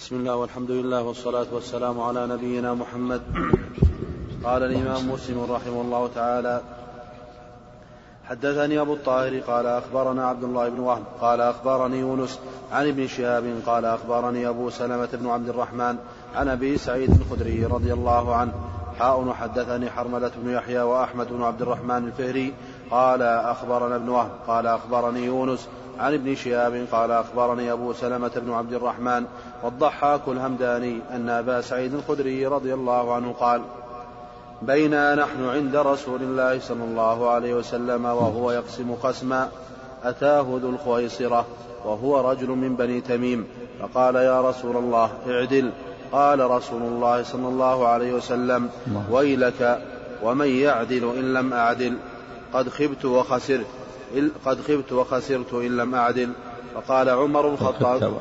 بسم الله والحمد لله والصلاة والسلام على نبينا محمد. قال الإمام مسلم رحمه الله تعالى حدثني أبو الطاهر قال أخبرنا عبد الله بن وهب قال أخبرني يونس عن ابن شهاب قال أخبرني أبو سلمة بن عبد الرحمن عن أبي سعيد الخدري رضي الله عنه حاء حدثني حرملة بن يحيى وأحمد بن عبد الرحمن الفهري قال أخبرنا ابن وهب قال أخبرني يونس عن ابن شهاب قال أخبرني أبو سلمة بن عبد الرحمن والضحاك الهمداني أن أبا سعيد الخدري رضي الله عنه قال بينا نحن عند رسول الله صلى الله عليه وسلم وهو يقسم قسما أتاه ذو الخويصرة وهو رجل من بني تميم فقال يا رسول الله اعدل. قال رسول الله صلى الله عليه وسلم ويلك ومن يعدل إن لم أعدل؟ قد خبت وخسرت. قد خبت وخسرت إن لم أعدل. فقال عمر الخطاب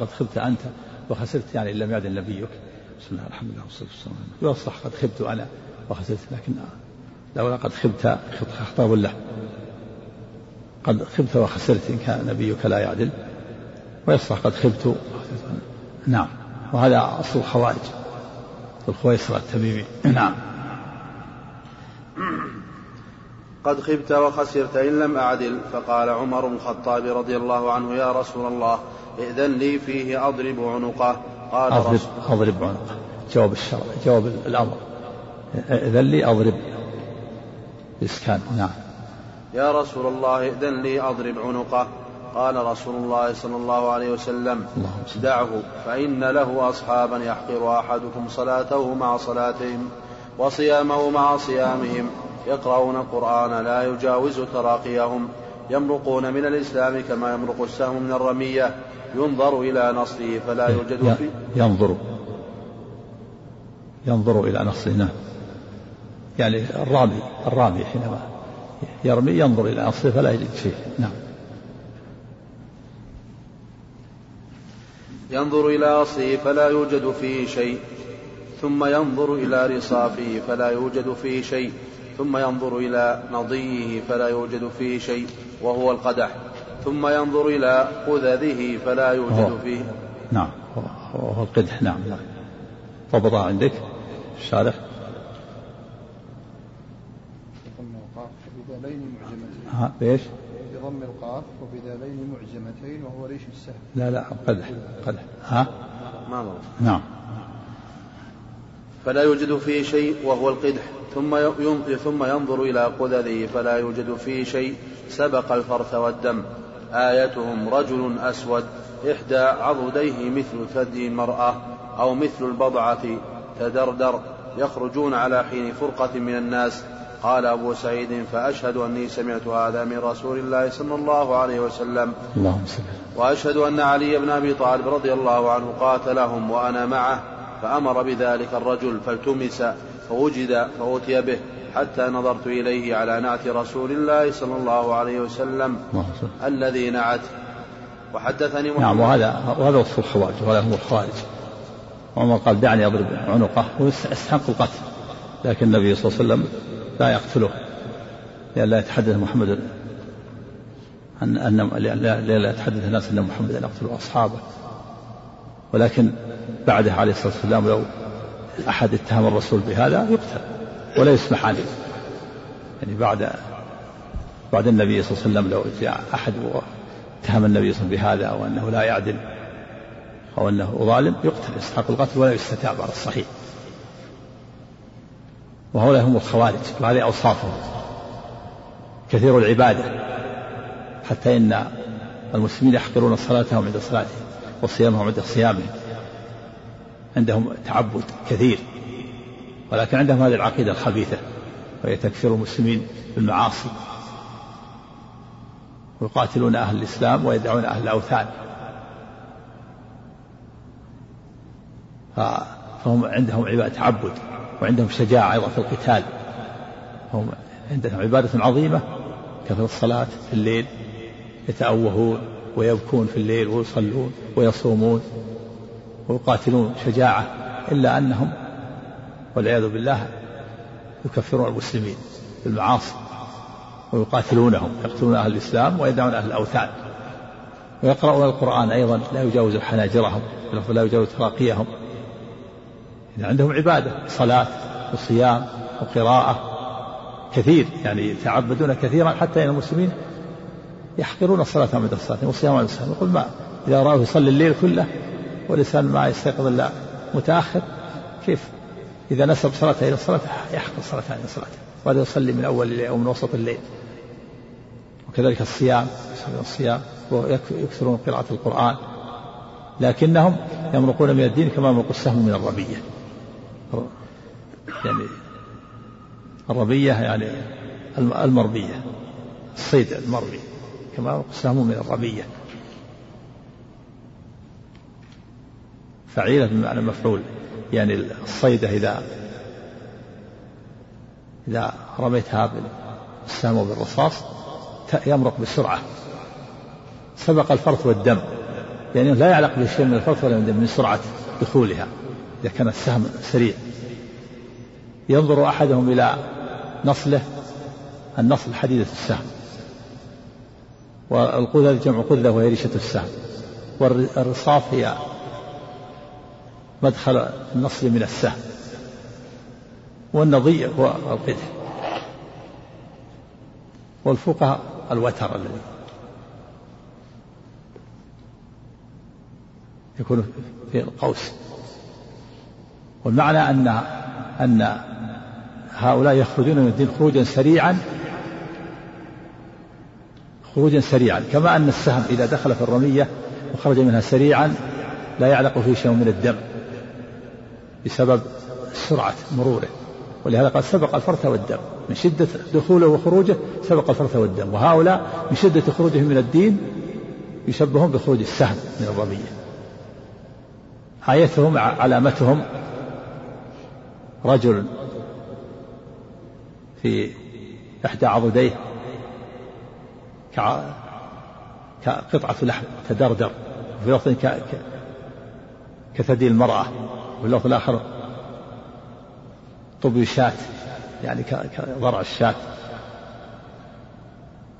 قد خبت أنت وخسرت يعني إن لم يعدل نبيك. بسم الله الرحمن الرحيم والصلاة والسلام يصلح قد خبت أنا وخسرت لكن لولا قد خبت خطاب له. قد خبت وخسرت إن كان نبيك لا يعدل. ويصلح قد خبت نعم. وهذا أصل الخوارج. الخويصرة التميمي. نعم. قد خبت وخسرت إن لم أعدل. فقال عمر بن الخطاب رضي الله عنه يا رسول الله ائذن لي فيه أضرب عنقه. قال أضرب, أضرب عنقه. جواب الشرع جواب الأمر. ائذن لي أضرب. إسكان نعم. يا رسول الله ائذن لي أضرب عنقه. قال رسول الله صلى الله عليه وسلم دعه فإن له أصحابا يحقر أحدكم صلاته مع صلاتهم وصيامه مع صيامهم. يقرؤون القرآن لا يجاوز تراقيهم. يمرقون من الإسلام كما يمرق السهم من الرمية. ينظر إلى نصره فلا يوجد فيه. ينظر. ينظر إلى نصره نعم. يعني الرامي الرامي حينما يرمي ينظر إلى نصره فلا يجد شيء نعم. ينظر إلى أصله فلا يوجد فيه شيء. ثم ينظر إلى رصافه فلا يوجد فيه شيء. ثم ينظر إلى نضيه فلا يوجد فيه شيء وهو القدح. ثم ينظر إلى قذذه فلا يوجد فيه. نعم وهو القدح. نعم نعم. ضبطها عندك. الشارح بذالين معجمتين. بإيش؟ بضم القاف وبذالين معجمتين وهو ريش السهم لا لا قدح قدح. ها؟ ما نعم. فلا يوجد فيه شيء وهو القدح ثم ثم ينظر إلى قذذه فلا يوجد فيه شيء سبق الفرث والدم. آيتهم رجل أسود إحدى عضديه مثل ثدي المرأة أو مثل البضعة تدردر يخرجون على حين فرقة من الناس. قال أبو سعيد فأشهد أني سمعت هذا من رسول الله صلى الله عليه وسلم. اللهم وأشهد أن علي بن أبي طالب رضي الله عنه قاتلهم وأنا معه. فأمر بذلك الرجل فالتمس فوجد فأتي به حتى نظرت إليه على نعت رسول الله صلى الله عليه وسلم الذي نعت. وحدثني محمد. نعم وهذا وهذا وصف الخوارج وهذا هو الخوارج. عمر قال دعني أضرب عنقه. ويستحق القتل لكن النبي صلى الله عليه وسلم لا يقتله لئلا يتحدث محمد أن أن لئلا يتحدث الناس أن محمدا يقتل أصحابه. ولكن بعده عليه الصلاة والسلام لو أحد اتهم الرسول بهذا يقتل ولا يسمح عليه. يعني بعد بعد النبي صلى الله عليه وسلم لو جاء أحد اتهم النبي صلى الله عليه وسلم بهذا أو أنه لا يعدل أو أنه ظالم يقتل يستحق القتل ولا يستتاب على الصحيح. وهؤلاء هم الخوارج وهذه أوصافهم. كثير العبادة. حتى إن المسلمين يحقرون صلاتهم عند صلاتهم وصيامهم عند صيامهم. عندهم تعبد كثير ولكن عندهم هذه العقيدة الخبيثة وهي تكفير المسلمين بالمعاصي ويقاتلون أهل الإسلام ويدعون أهل الأوثان. فهم عندهم عبادة تعبد وعندهم شجاعة أيضا في القتال. هم عندهم عبادة عظيمة كثر الصلاة في الليل يتأوهون ويبكون في الليل ويصلون ويصومون. ويقاتلون شجاعة إلا أنهم والعياذ بالله يكفرون المسلمين بالمعاصي ويقاتلونهم يقتلون أهل الإسلام ويدعون أهل الأوثان ويقرؤون القرآن أيضا لا يجاوز حناجرهم لا يجاوز تراقيهم. عندهم عبادة صلاة وصيام وقراءة كثير يعني يتعبدون كثيرا حتى ان المسلمين يحقرون الصلاة عند الصلاة والصيام عند الصلاة. يقول ما إذا رآه يصلي الليل كله والإنسان ما يستيقظ إلا متأخر. كيف؟ إذا نسب صلاته إلى الصلاة يحقر صلاته إلى الصلاة وهذا يصلي من أول الليل أو من وسط الليل. وكذلك الصيام الصيام ويكثرون قراءة القرآن. لكنهم يمرقون من الدين كما يمرق السهم من الربية. يعني الربية يعني المربية الصيد المربي كما سهم من الربية. فعيلة بمعنى مفعول يعني الصيدة إذا إذا رميتها بالسهم وبالرصاص يمرق بسرعة. سبق الفرط والدم يعني لا يعلق بشيء من الفرط ولا من الدم من سرعة دخولها إذا كان السهم سريع. ينظر أحدهم إلى نصله النصل حديدة السهم والقذة جمع قذة وهي ريشة السهم والرصاف هي مدخل النصل من السهم والنضي هو القدح والفقهاء الوتر الذي يكون في القوس. والمعنى أن أن هؤلاء يخرجون من الدين خروجا سريعا خروجا سريعا. كما أن السهم إذا دخل في الرمية وخرج منها سريعا لا يعلق فيه شيء من الدم. بسبب سرعة مروره. ولهذا قال سبق الفرث والدم. من شدة دخوله وخروجه سبق الفرث والدم. وهؤلاء من شدة خروجهم من الدين يشبهون بخروج السهم من الرمية آيتهم علامتهم رجل في إحدى عضديه كقطعة لحم تدردر وفي لفظ كثدي المرأة. وفي اللفظ الآخر طبي شاة يعني كضرع الشاة.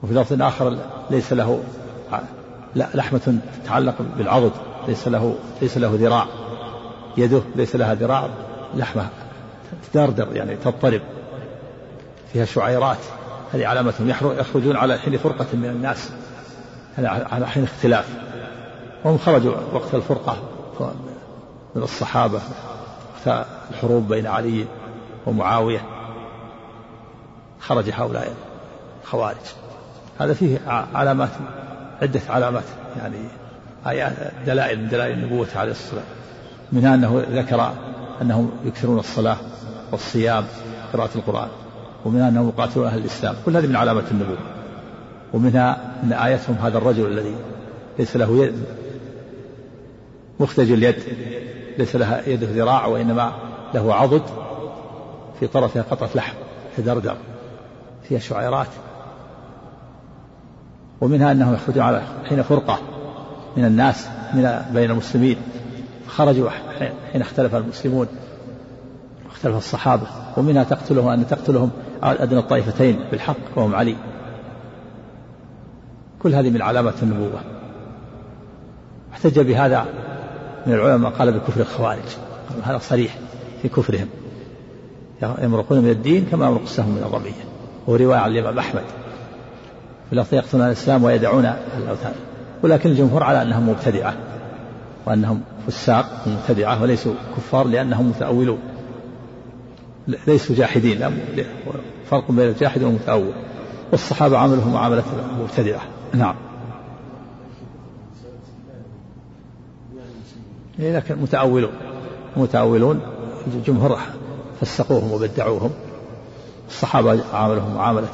وفي لفظ آخر ليس له لحمة تتعلق بالعضد ليس له ليس له ذراع. يده ليس لها ذراع لحمة تدردر يعني تضطرب. فيها شعيرات. هذه علامتهم يخرجون على حين فرقة من الناس. على حين اختلاف. وهم خرجوا وقت الفرقة. من الصحابة الحروب بين علي ومعاوية خرج هؤلاء الخوارج. هذا فيه علامات عدة علامات يعني آيات دلائل من دلائل النبوة عليه الصلاة منها أنه ذكر أنهم يكثرون الصلاة والصيام قراءة القرآن ومنها أنهم يقاتلون أهل الإسلام. كل هذه من علامة النبوة. ومنها أن آيتهم هذا الرجل الذي ليس له يد مختج اليد ليس لها يده ذراع وإنما له عضد في طرفها قطعة لحم تدردر فيها شعيرات. ومنها أنهم يخرجون على حين فرقة من الناس من بين المسلمين. خرجوا حين اختلف المسلمون واختلف الصحابة. ومنها تقتلهم أن تقتلهم أدنى الطائفتين بالحق وهم علي. كل هذه من علامات النبوة. احتج بهذا من العلماء قال بكفر الخوارج. هذا صريح في كفرهم. يمرقون من الدين كما يمرق السهم من الرمية وهو رواية عن الإمام أحمد. في لفظ يقتلون الإسلام ويدعون الأوثان. ولكن الجمهور على أنهم مبتدعة. وأنهم فساق مبتدعة وليسوا كفار لأنهم متأولون. ليسوا جاحدين. فرق بين الجاحد والمتأول. والصحابة عملهم معاملة المبتدعة نعم. لكن متأولون متأولون الجمهور فسقوهم وبدعوهم. الصحابة عاملهم معاملة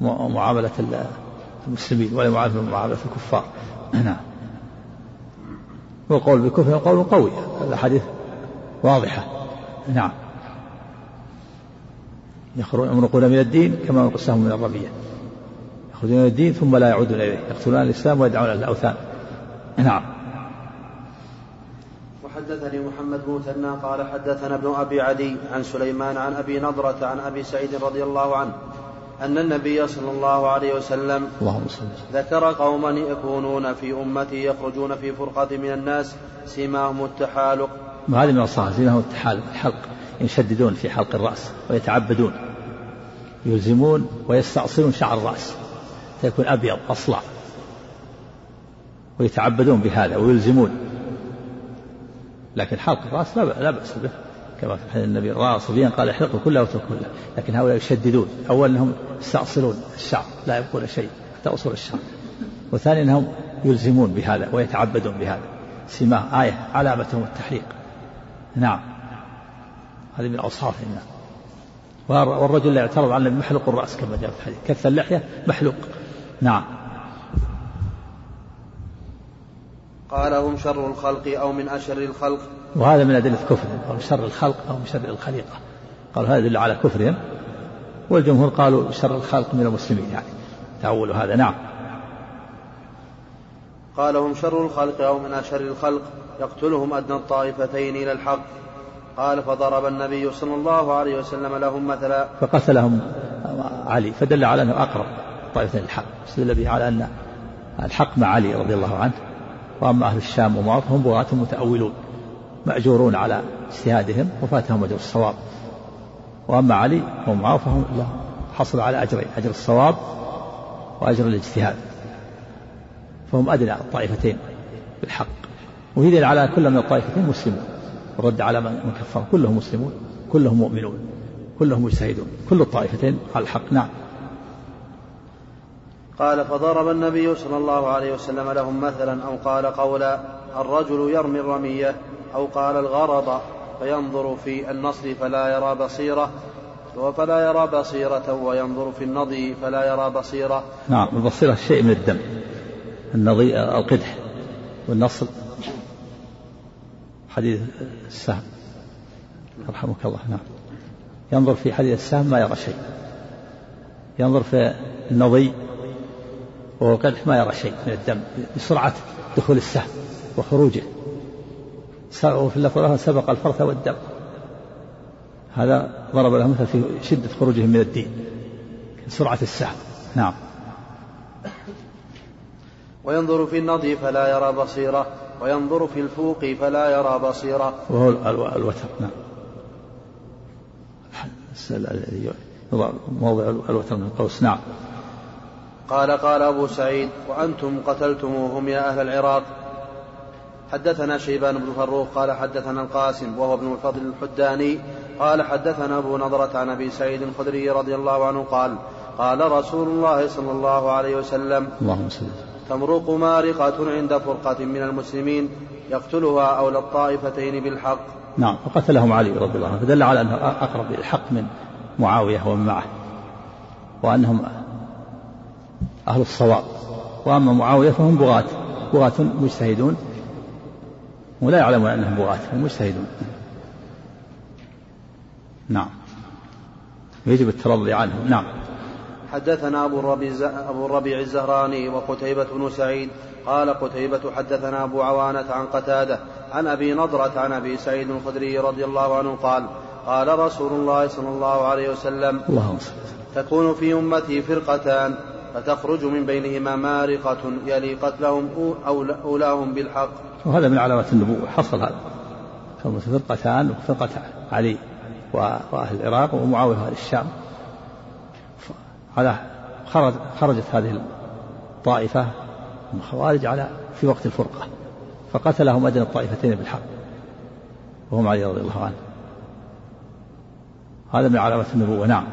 معاملة المسلمين ولا معاملة معاملة الكفار. نعم. والقول بكفر قول قوي الأحاديث واضحة. نعم. يمرقون من الدين كما يمرق من الرمية يخرجون من الدين ثم لا يعودون إليه يقتلون الإسلام ويدعون الأوثان. نعم. وحدثني محمد بن مثنى قال حدثنا ابن أبي عدي عن سليمان عن أبي نضرة عن أبي سعيد رضي الله عنه أن النبي صلى الله عليه وسلم ذكر قوما يكونون في أمتي يخرجون في فرقة من الناس سيماهم التحالق. وهذه من الصلاة سيماهم التحالق الحلق يشددون في حلق الرأس ويتعبدون يلزمون ويستأصلون شعر الرأس فيكون أبيض أصلع ويتعبدون بهذا ويلزمون. لكن حلق الرأس لا بأس به كما في حديث النبي رأى صبيا قال احلقه كله واتركه كله لكن هؤلاء يشددون. أولا أنهم يستأصلون الشعر لا يبقون شيء حتى أصول الشعر. وثانيا أنهم يلزمون بهذا ويتعبدون بهذا سماه آية علامتهم التحليق. نعم. هذه من أوصافهم والرجل لا يعترض على محلق الرأس كما جاء في الحديث. كف اللحية محلوق. نعم. قال هم شر الخلق أو من أشر الخلق. وهذا من أدلة كفرهم قالوا شر الخلق أو من شر الخليقة. قالوا هذا يدل على كفرهم. والجمهور قالوا شر الخلق من المسلمين يعني. تأولوا هذا نعم. قال هم شر الخلق أو من أشر الخلق. يقتلهم أدنى الطائفتين إلى الحق. قال فضرب النبي صلى الله عليه وسلم لهم مثلا. فقتلهم علي. فدل على أنه أقرب طائفتين الحق. استدل به على أن الحق مع علي رضي الله عنه. وأما أهل الشام ومعاذ هم بغاة متأولون مأجورون على اجتهادهم وفاتهم أجر الصواب. وأما علي ومعاذ فهم حصلوا على أجرين أجر الصواب وأجر الاجتهاد. فهم أدنى الطائفتين بالحق. وهي على كل من الطائفتين مسلمون. والرد على من كفر كلهم مسلمون كلهم مؤمنون كلهم مجتهدون. كل الطائفتين على الحق. نعم. قال فضرب النبي صلى الله عليه وسلم لهم مثلا أو قال قولا الرجل يرمي الرمية أو قال الغرض فينظر في النصر فلا يرى بصيرة فلا يرى بصيرة وينظر في النضي فلا يرى بصيرة. نعم البصيرة شيء من الدم. النضي القدح والنصر. حديث السهم. يرحمك الله نعم. ينظر في حديث السهم ما يرى شيء. ينظر في النضي وهو القدح ما يرى شيء من الدم بسرعة دخول السهم وخروجه. وفي اللفظ سبق الفرث والدم. هذا ضرب له مثل في شدة خروجهم من الدين سرعة السهم. نعم. وينظر في النضي فلا يرى بصيرة وينظر في الفوق فلا يرى بصيرة. وهو الوتر نعم. الذي موضع الوتر من القوس نعم. قال قال أبو سعيد وأنتم قتلتموهم يا أهل العراق. حدثنا شيبان بن فروخ قال حدثنا القاسم وهو ابن الفضل الحداني قال حدثنا أبو نضرة عن أبي سعيد الخدري رضي الله عنه قال قال رسول الله صلى الله عليه وسلم اللهم صل تمرق مارقة عند فرقة من المسلمين يقتلها أولى الطائفتين بالحق. نعم فقتلهم علي رضي الله عنه فدل على أنه أقرب للحق من معاوية ومن معه وأنهم أهل الصواب. وأما معاوية فهم بغاة. بغاة مجتهدون. ولا يعلمون أنهم بغاة هم مجتهدون. نعم. يجب الترضي عنهم. نعم. حدثنا أبو الربيع, أبو الربيع الزهراني وقتيبة بن سعيد. قال قتيبة حدثنا أبو عوانة عن قتادة عن أبي نضرة عن أبي سعيد الخدري رضي الله عنه قال قال رسول الله صلى الله عليه وسلم اللهم تكون في أمتي فرقتان فتخرج من بينهما مارقة يلي قتلهم أولاهم بالحق. وهذا من علامات النبوة حصل هذا. كون فرقتان وفرقة علي وأهل العراق ومعاوية وأهل الشام. على خرج خرجت هذه الطائفة من الخوارج على في وقت الفرقة فقتلهم أدنى الطائفتين بالحق. وهم علي رضي الله عنه. هذا من علامات النبوة نعم.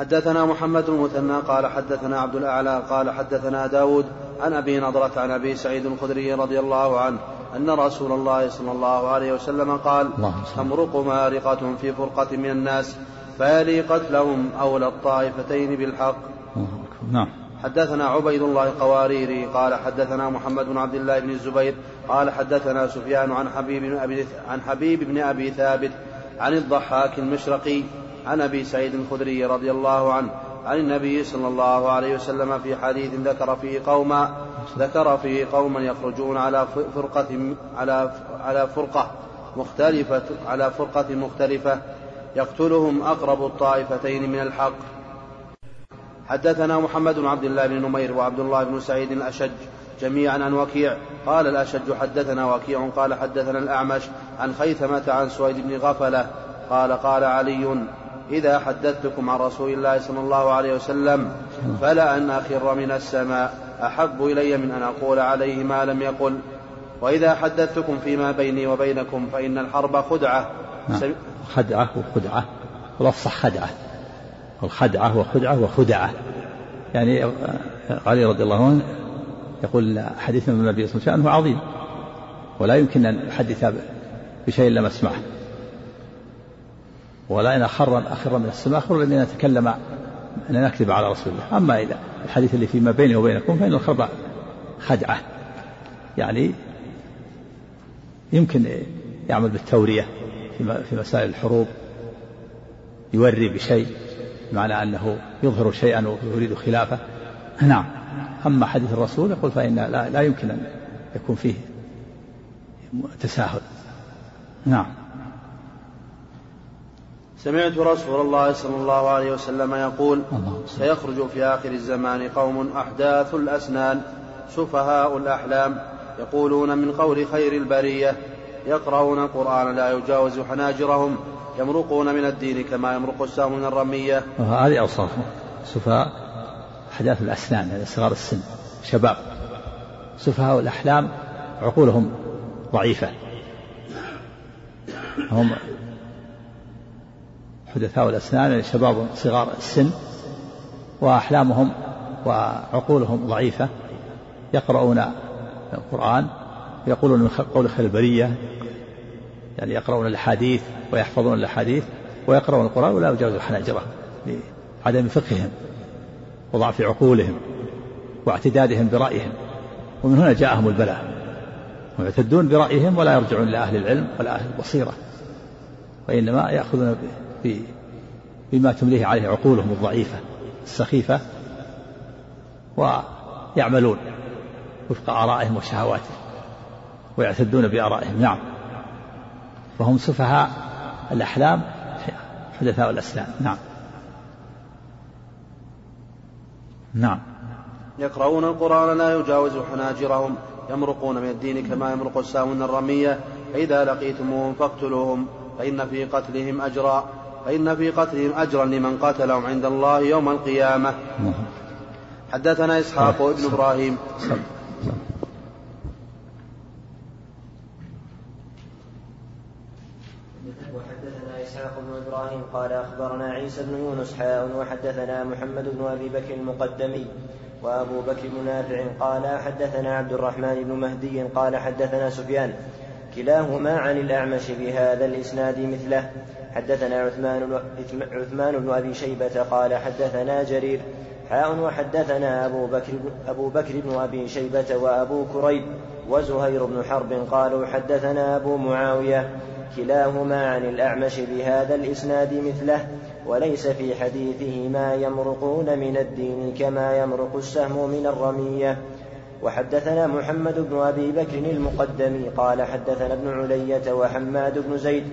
حدثنا محمد المثنى قال حدثنا عبد الأعلى قال حدثنا داود عن أبي نضرة عن أبي سعيد الخدري رضي الله عنه أن رسول الله صلى الله عليه وسلم قال تمرق مارقة في فرقة من الناس فيلي قتلهم أولى الطائفتين بالحق. نعم. حدثنا عبيد الله القواريري قال حدثنا محمد بن عبد الله بن الزبير قال حدثنا سفيان عن حبيب بن أبي عن حبيب بن أبي ثابت عن الضحاك المشرقي عن أبي سعيد الخدري رضي الله عنه عن النبي صلى الله عليه وسلم في حديث ذكر فيه قوما ذكر فيه قوما يخرجون على فرقة على على فرقة مختلفة على فرقة مختلفة يقتلهم أقرب الطائفتين من الحق. حدثنا محمد بن عبد الله بن نمير وعبد الله بن سعيد الأشج جميعا عن وكيع. قال الأشج حدثنا وكيع قال حدثنا الأعمش عن خيثمة عن سويد بن غفلة قال قال علي إذا حدثتكم عن رسول الله صلى الله عليه وسلم فلا أن أخر من السماء. أحب إلي من أن أقول عليه ما لم يقل. وإذا حدثتكم فيما بيني وبينكم فإن الحرب خدعة. نعم. خدعة وخدعة. والأفصح خدعة. الخدعة وخدعة وخدعة. يعني علي رضي الله عنه يقول حديث من النبي صلى الله عليه وسلم عظيم. ولا يمكن أن يحدث بشيء لم أسمعه. ولا إن أخر أخر من السماء أخر أن نتكلم أن نكذب على رسول الله. أما إذا الحديث اللي فيما بيني وبينكم فإن الخبر خدعة. يعني يمكن يعمل بالتورية في مسائل الحروب يوري بشيء معنى أنه يظهر شيئا ويريد خلافه. نعم. أما حديث الرسول يقول فإن لا, لا يمكن أن يكون فيه تساهل. نعم. سمعت رسول الله صلى الله عليه وسلم يقول سيخرج في آخر الزمان قوم أحداث الأسنان سفهاء الأحلام يقولون من قول خير البرية يقرؤون القرآن لا يجاوز حناجرهم يمرقون من الدين كما يمرق السهم من الرمية. وهذه أوصافهم سفهاء أحداث الأسنان يعني صغار السن شباب. سفهاء الأحلام عقولهم ضعيفة. هم حدثاء الأسنان يعني شباب صغار السن وأحلامهم وعقولهم ضعيفة يقرؤون القرآن يقولون من قول خير البرية يعني يقرؤون الأحاديث ويحفظون الأحاديث ويقرؤون القرآن ولا يجاوز حناجرهم لعدم فقههم وضعف عقولهم واعتدادهم برأيهم. ومن هنا جاءهم البلاء. ويعتدون برأيهم ولا يرجعون إلى أهل العلم ولا أهل البصيرة وإنما يأخذون بما تمليه عليه عقولهم الضعيفة السخيفة ويعملون وفق آرائهم وشهواتهم ويعتدون بآرائهم. نعم. وهم سفهاء الأحلام حدثاء الأسلام. نعم. نعم. يقرؤون القرآن لا يجاوز حناجرهم يمرقون من الدين كما يمرق السهم من الرمية فإذا لقيتموهم فاقتلوهم فإن في قتلهم أجرا. فإن في قتلهم أجرا لمن قتلهم عند الله يوم القيامة. حدثنا إسحاق وابن إبراهيم إبراهيم قال أخبرنا عيسى بن يونس حاء وحدثنا محمد بن أبي بكر المقدمي وأبو بكر بن نافع قال حدثنا عبد الرحمن بن مهدي قال حدثنا سفيان كلاهما عن الأعمش بهذا الإسناد مثله. حدثنا عثمان عثمان بن أبي شيبة قال حدثنا جرير. حاء وحدثنا أبو بكر أبو بكر بن أبي شيبة وأبو كريب وزهير بن حرب قالوا حدثنا أبو معاوية. كلاهما عن الأعمش بهذا الإسناد مثله. وليس في حديثه ما يمرقون من الدين كما يمرق السهم من الرمية. وحدثنا محمد بن أبي بكر المقدمي قال حدثنا ابن علية وحماد بن زيد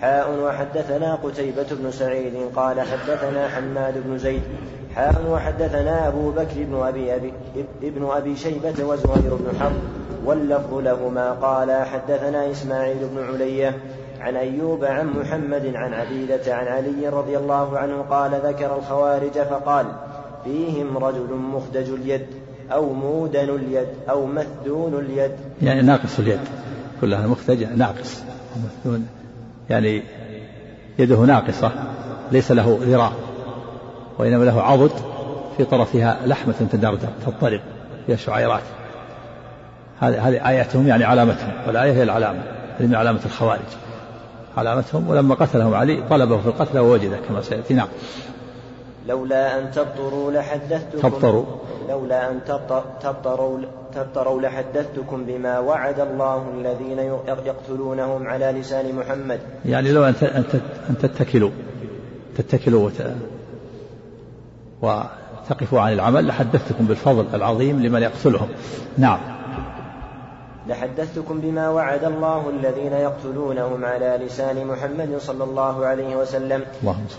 حاء وحدثنا قتيبة بن سعيد قال حدثنا حماد بن زيد حاء وحدثنا أبو بكر بن أبي, أبي ابن أبي شيبة وزهير بن حرب واللفظ لهما قال حدثنا إسماعيل بن علية عن أيوب عن محمد عن عبيدة عن علي رضي الله عنه قال ذكر الخوارج فقال فيهم رجل مخدج اليد أو مودن اليد أو مثدون اليد. يعني ناقص اليد. كلها مختج ناقص. مثدون. يعني يده ناقصة. ليس له ذراع. وإنما له عضد في طرفها لحمة تضطرب فيها شعيرات. هذه هذه آياتهم يعني علامتهم. والآية هي العلامة. هذه من علامة الخوارج. علامتهم. ولما قتلهم علي طلبه في القتل ووجده كما سيأتي. نعم. لولا أن تبطروا لحدثتكم تبطروا. لولا أن تبطروا تبطروا لحدثتكم بما وعد الله الذين يقتلونهم على لسان محمد. يعني لو أن أن تتكلوا. تتكلوا وت... وتقفوا عن العمل لحدثتكم بالفضل العظيم لمن يقتلهم. نعم. لحدثتكم بما وعد الله الذين يقتلونهم على لسان محمد صلى الله عليه وسلم.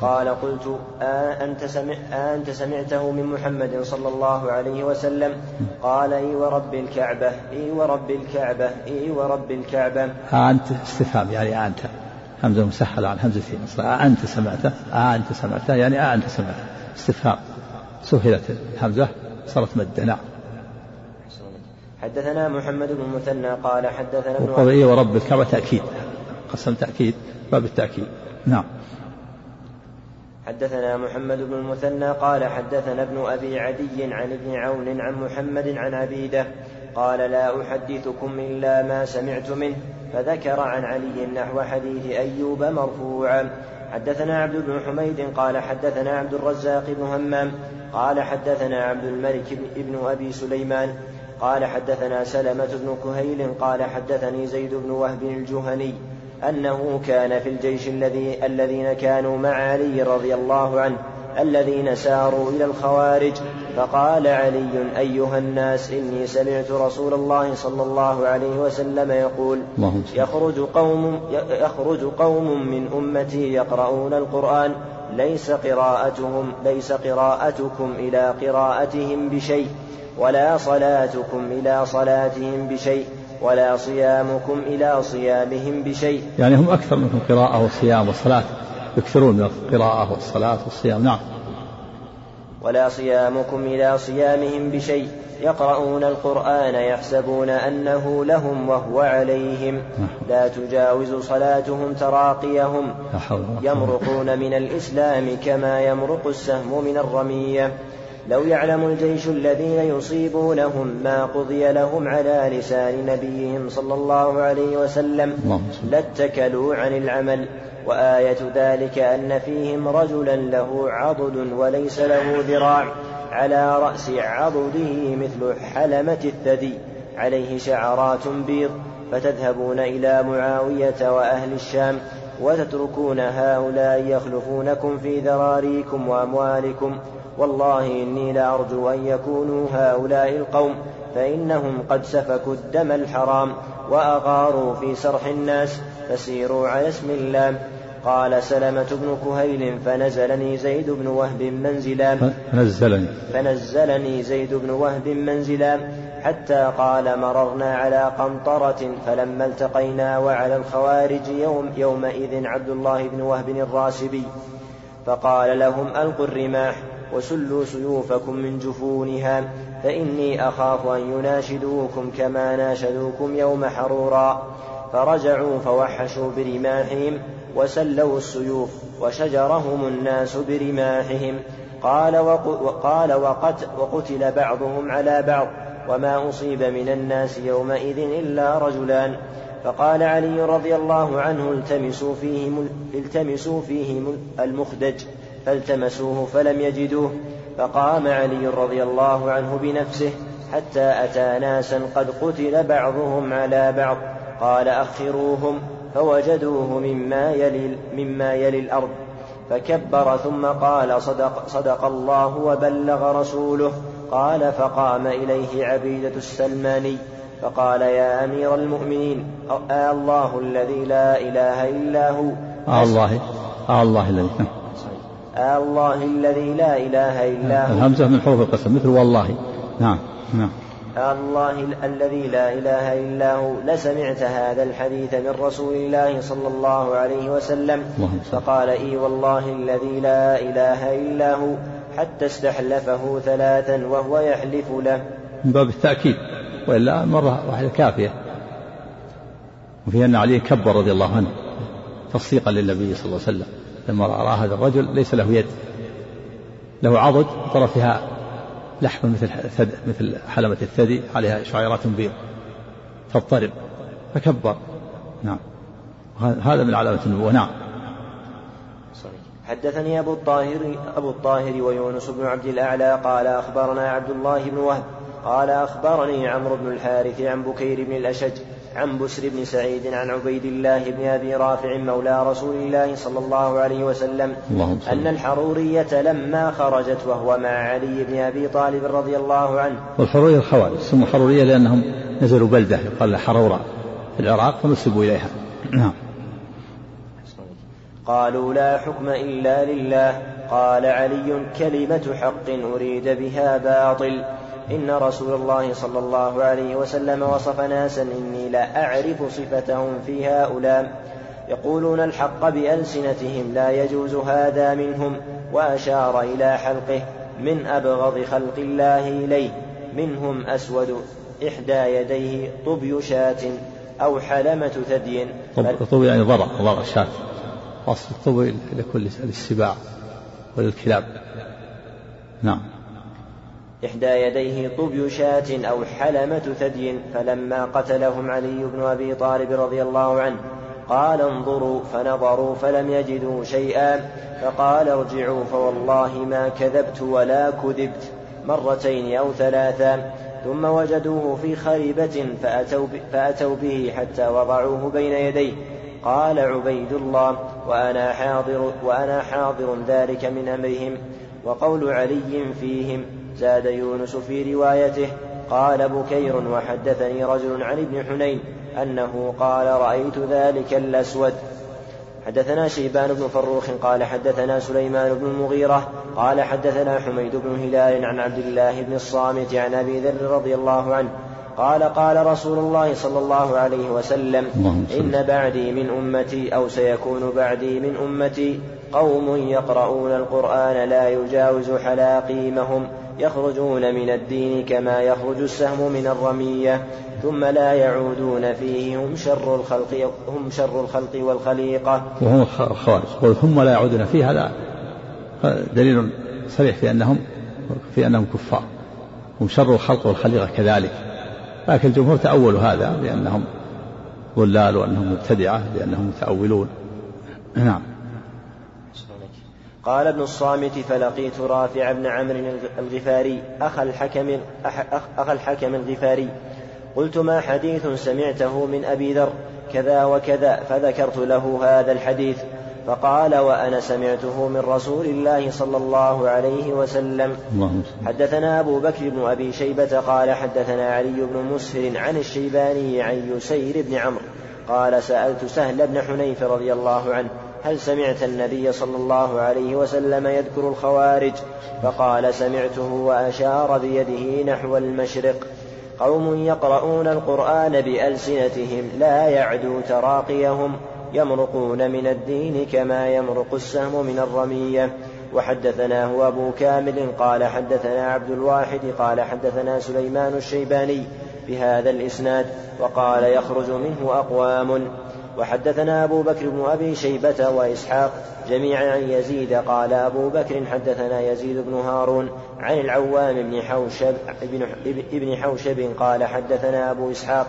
قال قلت أنت, سمع أنت سمعته من محمد صلى الله عليه وسلم. قال إي ورب الكعبة إي ورب الكعبة إي ورب الكعبة. أنت استفهام يعني أنت. همزة مسهلة عن همزتين أصلا أنت سمعته أنت سمعته يعني أنت سمعته. استفهام. سهلت الهمزة صارت مد نعم. حدثنا محمد بن المثنى قال حدثنا ابن والطبيعي ورب الكعبة تأكيد. قسم تأكيد باب التأكيد. نعم. حدثنا محمد بن المثنى قال حدثنا ابن أبي عدي عن ابن عون عن محمد عن عبيدة قال لا أحدثكم إلا ما سمعت منه فذكر عن علي نحو حديث أيوب مرفوعا. حدثنا عبد بن حميد قال حدثنا عبد الرزاق بن همام قال حدثنا عبد الملك بن أبي سليمان قال حدثنا سلمة بن كهيل قال حدثني زيد بن وهب الجهني أنه كان في الجيش الذي الذين كانوا مع علي رضي الله عنه الذين ساروا إلى الخوارج فقال علي أيها الناس إني سمعت رسول الله صلى الله عليه وسلم يقول يخرج قوم يخرج قوم من أمتي يقرؤون القرآن ليس قراءتهم ليس قراءتكم إلى قراءتهم بشيء. ولا صلاتكم إلى صلاتهم بشيء ولا صيامكم إلى صيامهم بشيء. يعني هم أكثر منكم قراءة وصيام وصلاة يكثرون من القراءة والصلاة والصيام نعم. ولا صيامكم إلى صيامهم بشيء يقرؤون القرآن يحسبون أنه لهم وهو عليهم. نعم. لا تجاوز صلاتهم تراقيهم. يمرقون من الإسلام كما يمرق السهم من الرمية. لو يعلم الجيش الذين يصيبونهم ما قضي لهم على لسان نبيهم صلى الله عليه وسلم لاتكلوا عن العمل وآية ذلك أن فيهم رجلا له عضد وليس له ذراع على رأس عضده مثل حلمة الثدي عليه شعرات بيض فتذهبون إلى معاوية وأهل الشام وتتركون هؤلاء يخلفونكم في ذراريكم وأموالكم والله إني لأرجو أن يكونوا هؤلاء القوم فإنهم قد سفكوا الدم الحرام وأغاروا في سرح الناس فسيروا على اسم الله. قال سلمة بن كهيل فنزلني زيد بن وهب منزلا. فنزلني. فنزلني زيد بن وهب منزلا حتى قال مررنا على قنطرة فلما التقينا وعلى الخوارج يوم يومئذ عبد الله بن وهب الراسبي. فقال لهم ألقوا الرماح. وسلوا سيوفكم من جفونها فإني أخاف أن يناشدوكم كما ناشدوكم يوم حرورا. فرجعوا فوحشوا برماحهم وسلوا السيوف وشجرهم الناس برماحهم. قال, وقال وقت وقتل بعضهم على بعض وما أصيب من الناس يومئذ إلا رجلان. فقال علي رضي الله عنه التمسوا فيه التمسوا فيه المخدج. فالتمسوه فلم يجدوه فقام علي رضي الله عنه بنفسه حتى أتى ناسا قد قتل بعضهم على بعض قال أخروهم فوجدوه مما يلي, مما يلي الأرض فكبر ثم قال صدق, صدق الله وبلغ رسوله قال فقام إليه عبيدة السلماني فقال يا أمير المؤمنين آه الله الذي لا إله إلا هو آه الله آه الله الذي الله الذي لا إله إلا هو. الهمزة من حروف القسم مثل والله. نعم نعم. الله الذي لا إله إلا هو. لسمعت هذا الحديث من رسول الله صلى الله عليه وسلم. فقال إي والله الذي لا إله إلا هو. حتى استحلفه ثلاثا وهو يحلف له. من باب التأكيد. وإلا مرة واحدة كافية. وفي أن علي كبر رضي الله عنه. تصديقا للنبي صلى الله عليه وسلم. لما رأى هذا الرجل ليس له يد له عضد طرفها لحم مثل مثل حلمة الثدي عليها شعيرات بيض تضطرب فكبر. نعم. هذا من علامة النبوة. نعم. حدثني أبو الطاهر أبو الطاهر ويونس بن عبد الأعلى قال أخبرنا عبد الله بن وهب قال أخبرني عمرو بن الحارث عن بكير بن الأشج عن بسر بن سعيد عن عبيد الله بن أبي رافع مولى رسول الله صلى الله عليه وسلم أن الحرورية لما خرجت وهو مع علي بن أبي طالب رضي الله عنه. والحرورية الخوارج سموا حرورية لأنهم نزلوا بلدة يقال لها حرورة في العراق فنسبوا إليها. نعم. قالوا لا حكم إلا لله قال علي كلمة حق أريد بها باطل. إن رسول الله صلى الله عليه وسلم وصف ناسا إني لا أعرف صفتهم في هؤلاء. يقولون الحق بألسنتهم لا يجوز هذا منهم وأشار إلى حلقه من أبغض خلق الله إليه منهم أسود إحدى يديه طبي شاة أو حلمة ثدي. طبي يعني ضرع ضرع شاة. أصل الطبي لكل السباع وللكلاب نعم. إحدى يديه طبي شاة أو حلمة ثدي فلما قتلهم علي بن أبي طالب رضي الله عنه قال انظروا فنظروا فلم يجدوا شيئا فقال ارجعوا فوالله ما كذبت ولا كذبت مرتين أو ثلاثا ثم وجدوه في خريبة فأتوا, فأتوا به حتى وضعوه بين يديه. قال عبيد الله وأنا حاضر وأنا حاضر ذلك من أمرهم وقول علي فيهم زاد يونس في روايته قال بكير وحدثني رجل عن ابن حنين أنه قال رأيت ذلك الأسود. حدثنا شيبان بن فروخ قال حدثنا سليمان بن المغيرة قال حدثنا حميد بن هلال عن عبد الله بن الصامت عن أبي ذر رضي الله عنه قال قال رسول الله صلى الله عليه وسلم إن بعدي من أمتي أو سيكون بعدي من أمتي قوم يقرؤون القرآن لا يجاوز حلاقيمهم. يخرجون من الدين كما يخرج السهم من الرمية ثم لا يعودون فيه هم شر الخلق هم شر الخلق والخليقة. وهم الخوارج. ثم لا يعودون فيه هذا دليل صريح في أنهم في أنهم كفار. هم شر الخلق والخليقة كذلك. لكن الجمهور تأولوا هذا بأنهم ضلال وأنهم مبتدعة لأنهم متأولون. نعم. قال ابن الصامت فلقيت رافع بن عمرو الغفاري أخا الحكم أخا الحكم الغفاري. قلت ما حديث سمعته من أبي ذر كذا وكذا فذكرت له هذا الحديث. فقال وأنا سمعته من رسول الله صلى الله عليه وسلم. حدثنا أبو بكر بن أبي شيبة قال حدثنا علي بن مسهر عن الشيباني عن يسير بن عمرو قال سألت سهل بن حنيف رضي الله عنه هل سمعت النبي صلى الله عليه وسلم يذكر الخوارج؟ فقال سمعته وأشار بيده نحو المشرق. قوم يقرؤون القرآن بألسنتهم لا يعدو تراقيهم يمرقون من الدين كما يمرق السهم من الرمية. وحدثناه أبو كامل قال حدثنا عبد الواحد قال حدثنا سليمان الشيباني بهذا الإسناد وقال يخرج منه أقوام. وحدثنا أبو بكر بن أبي شيبة وإسحاق جميعا عن يزيد قال أبو بكر حدثنا يزيد بن هارون عن العوام بن حوشب ابن حوشب قال حدثنا أبو إسحاق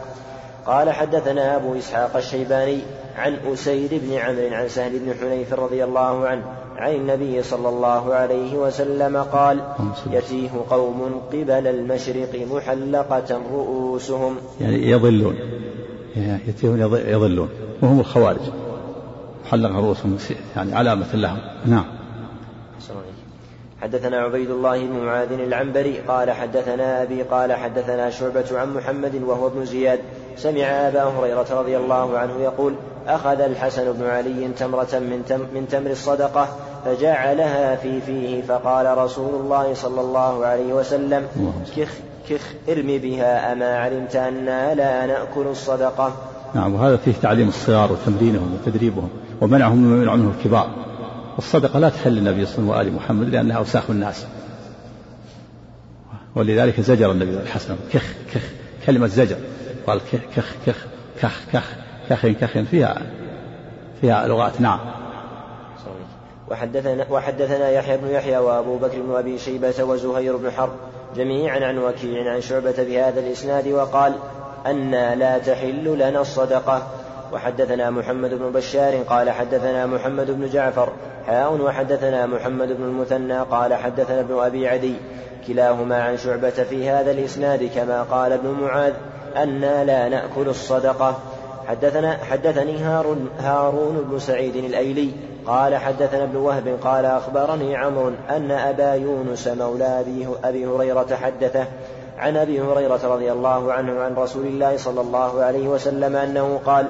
قال حدثنا أبو إسحاق الشيباني عن أسيد بن عمرو عن سهل بن حنيف رضي الله عنه عن النبي صلى الله عليه وسلم قال يتيه قوم قبل المشرق محلقة رؤوسهم. يعني يضلون. يتيهون يضلون. وهم الخوارج. محلقة رؤوسهم يعني علامة لهم. نعم. حدثنا عبيد الله بن معاذ العنبري قال حدثنا أبي قال حدثنا شعبة عن محمد وهو ابن زياد. سمع أبا هريرة رضي الله عنه يقول أخذ الحسن بن علي تمرة من, تم من تمر الصدقة فجعلها في فيه فقال رسول الله صلى الله عليه وسلم كخ كخ ارمي بها أما علمت أنا لا نأكل الصدقة. نعم وهذا فيه تعليم الصغار وتمرينهم وتدريبهم ومنعهم مما يمنع عنه الكبار. الصدقة لا تحل النبي صلى الله عليه وآل محمد لأنها أوساخ الناس. ولذلك زجر النبي الحسن كخ كخ كلمة زجر. قال كخ كخ كخ كخ كخ كخ كخ فيها فيها لغات نعم. وحدثنا وحدثنا يحيى بن يحيى وأبو بكر بن أبي شيبة وزهير بن حرب جميعا عن وكيع عن شعبة بهذا الإسناد وقال أنا لا تحل لنا الصدقة. وحدثنا محمد بن بشار قال حدثنا محمد بن جعفر حاء وحدثنا محمد بن المثنى قال حدثنا ابن أبي عدي. كلاهما عن شعبة في هذا الإسناد كما قال ابن معاذ أنا لا نأكل الصدقة. حدثنا حدثني هارون, هارون بن سعيد الأيلي قال حدثنا ابن وهب قال أخبرني عمرو أن أبا يونس مولى أبي هريرة حدثه عن أبي هريرة رضي الله عنه عن رسول الله صلى الله عليه وسلم أنه قال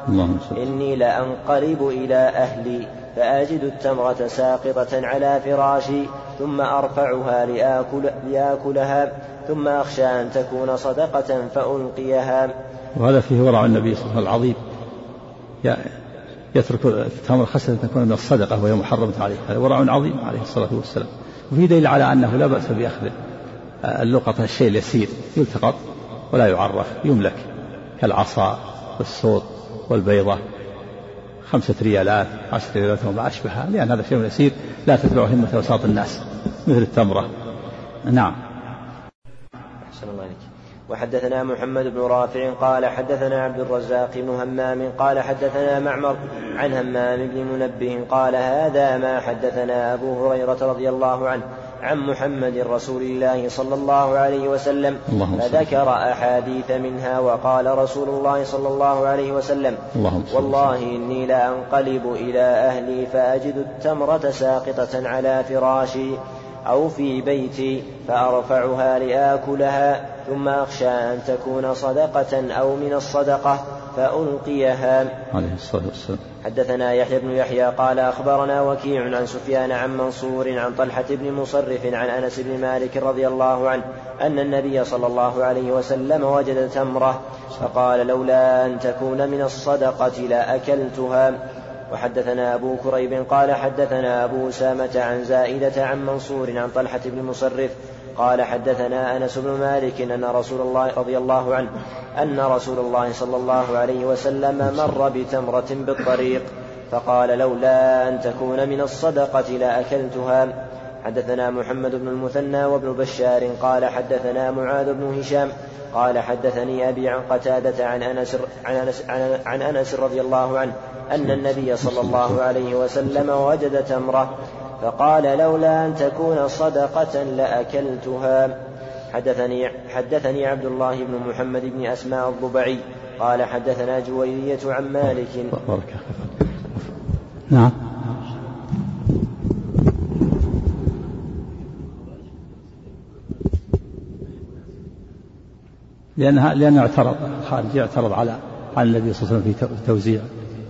إني لأنقلب إلى أهلي فأجد التمرة ساقطة على فراشي ثم أرفعها لآكل لآكلها ثم أخشى أن تكون صدقة فألقيها. وهذا فيه ورع النبي صلى الله عليه وسلم العظيم. يترك التمر خشية أن تكون من الصدقة وهي محرمة عليه هذا ورع عظيم عليه الصلاة والسلام. وفي دليل على أنه لا بأس بأخذ اللقطة الشيء اليسير يلتقط ولا يعرف يملك كالعصا والصوت والبيضة خمسة ريالات عشرة ريالات وما أشبهها لأن هذا شيء يسير لا تتبع همة وساط الناس مثل التمرة. نعم. أحسن الله عليك وحدثنا محمد بن رافع قال حدثنا عبد الرزاق بن همام قال حدثنا معمر عن همام بن منبه قال هذا ما حدثنا أبو هريرة رضي الله عنه عن محمد رسول الله صلى الله عليه وسلم فذكر أحاديث منها وقال رسول الله صلى الله عليه وسلم والله إني لأنقلب إلى أهلي فأجد التمرة ساقطة على فراشي أو في بيتي فأرفعها لآكلها ثم أخشى أن تكون صدقة أو من الصدقة فألقيها. عليه الصلاة والسلام. حدثنا يحيى بن يحيى قال أخبرنا وكيع عن سفيان عن منصور عن طلحة بن مصرف عن أنس بن مالك رضي الله عنه أن النبي صلى الله عليه وسلم وجد تمرة فقال لولا أن تكون من الصدقة لأكلتها. وحدثنا أبو كريب قال حدثنا أبو أسامة عن زائدة عن منصور عن طلحة بن مصرف قال حدثنا أنس بن مالك أن رسول الله رضي الله عنه أن رسول الله صلى الله عليه وسلم مر بتمرة بالطريق فقال لولا أن تكون من الصدقة لأكلتها حدثنا محمد بن المثنى وابن بشار قال حدثنا معاذ بن هشام قال حدثني أبي عن قتادة عن أنس عن انس عن أنس رضي الله عنه أن النبي صلى الله عليه وسلم وجد تمره فقال لولا أن تكون صدقة لأكلتها. حدثني حدثني عبد الله بن محمد بن أسماء الضبعي قال حدثنا جويرية عن مالك. نعم. لأنها لأنه اعترض. خارج اعترض على على النبي صلى الله عليه وسلم في توزيع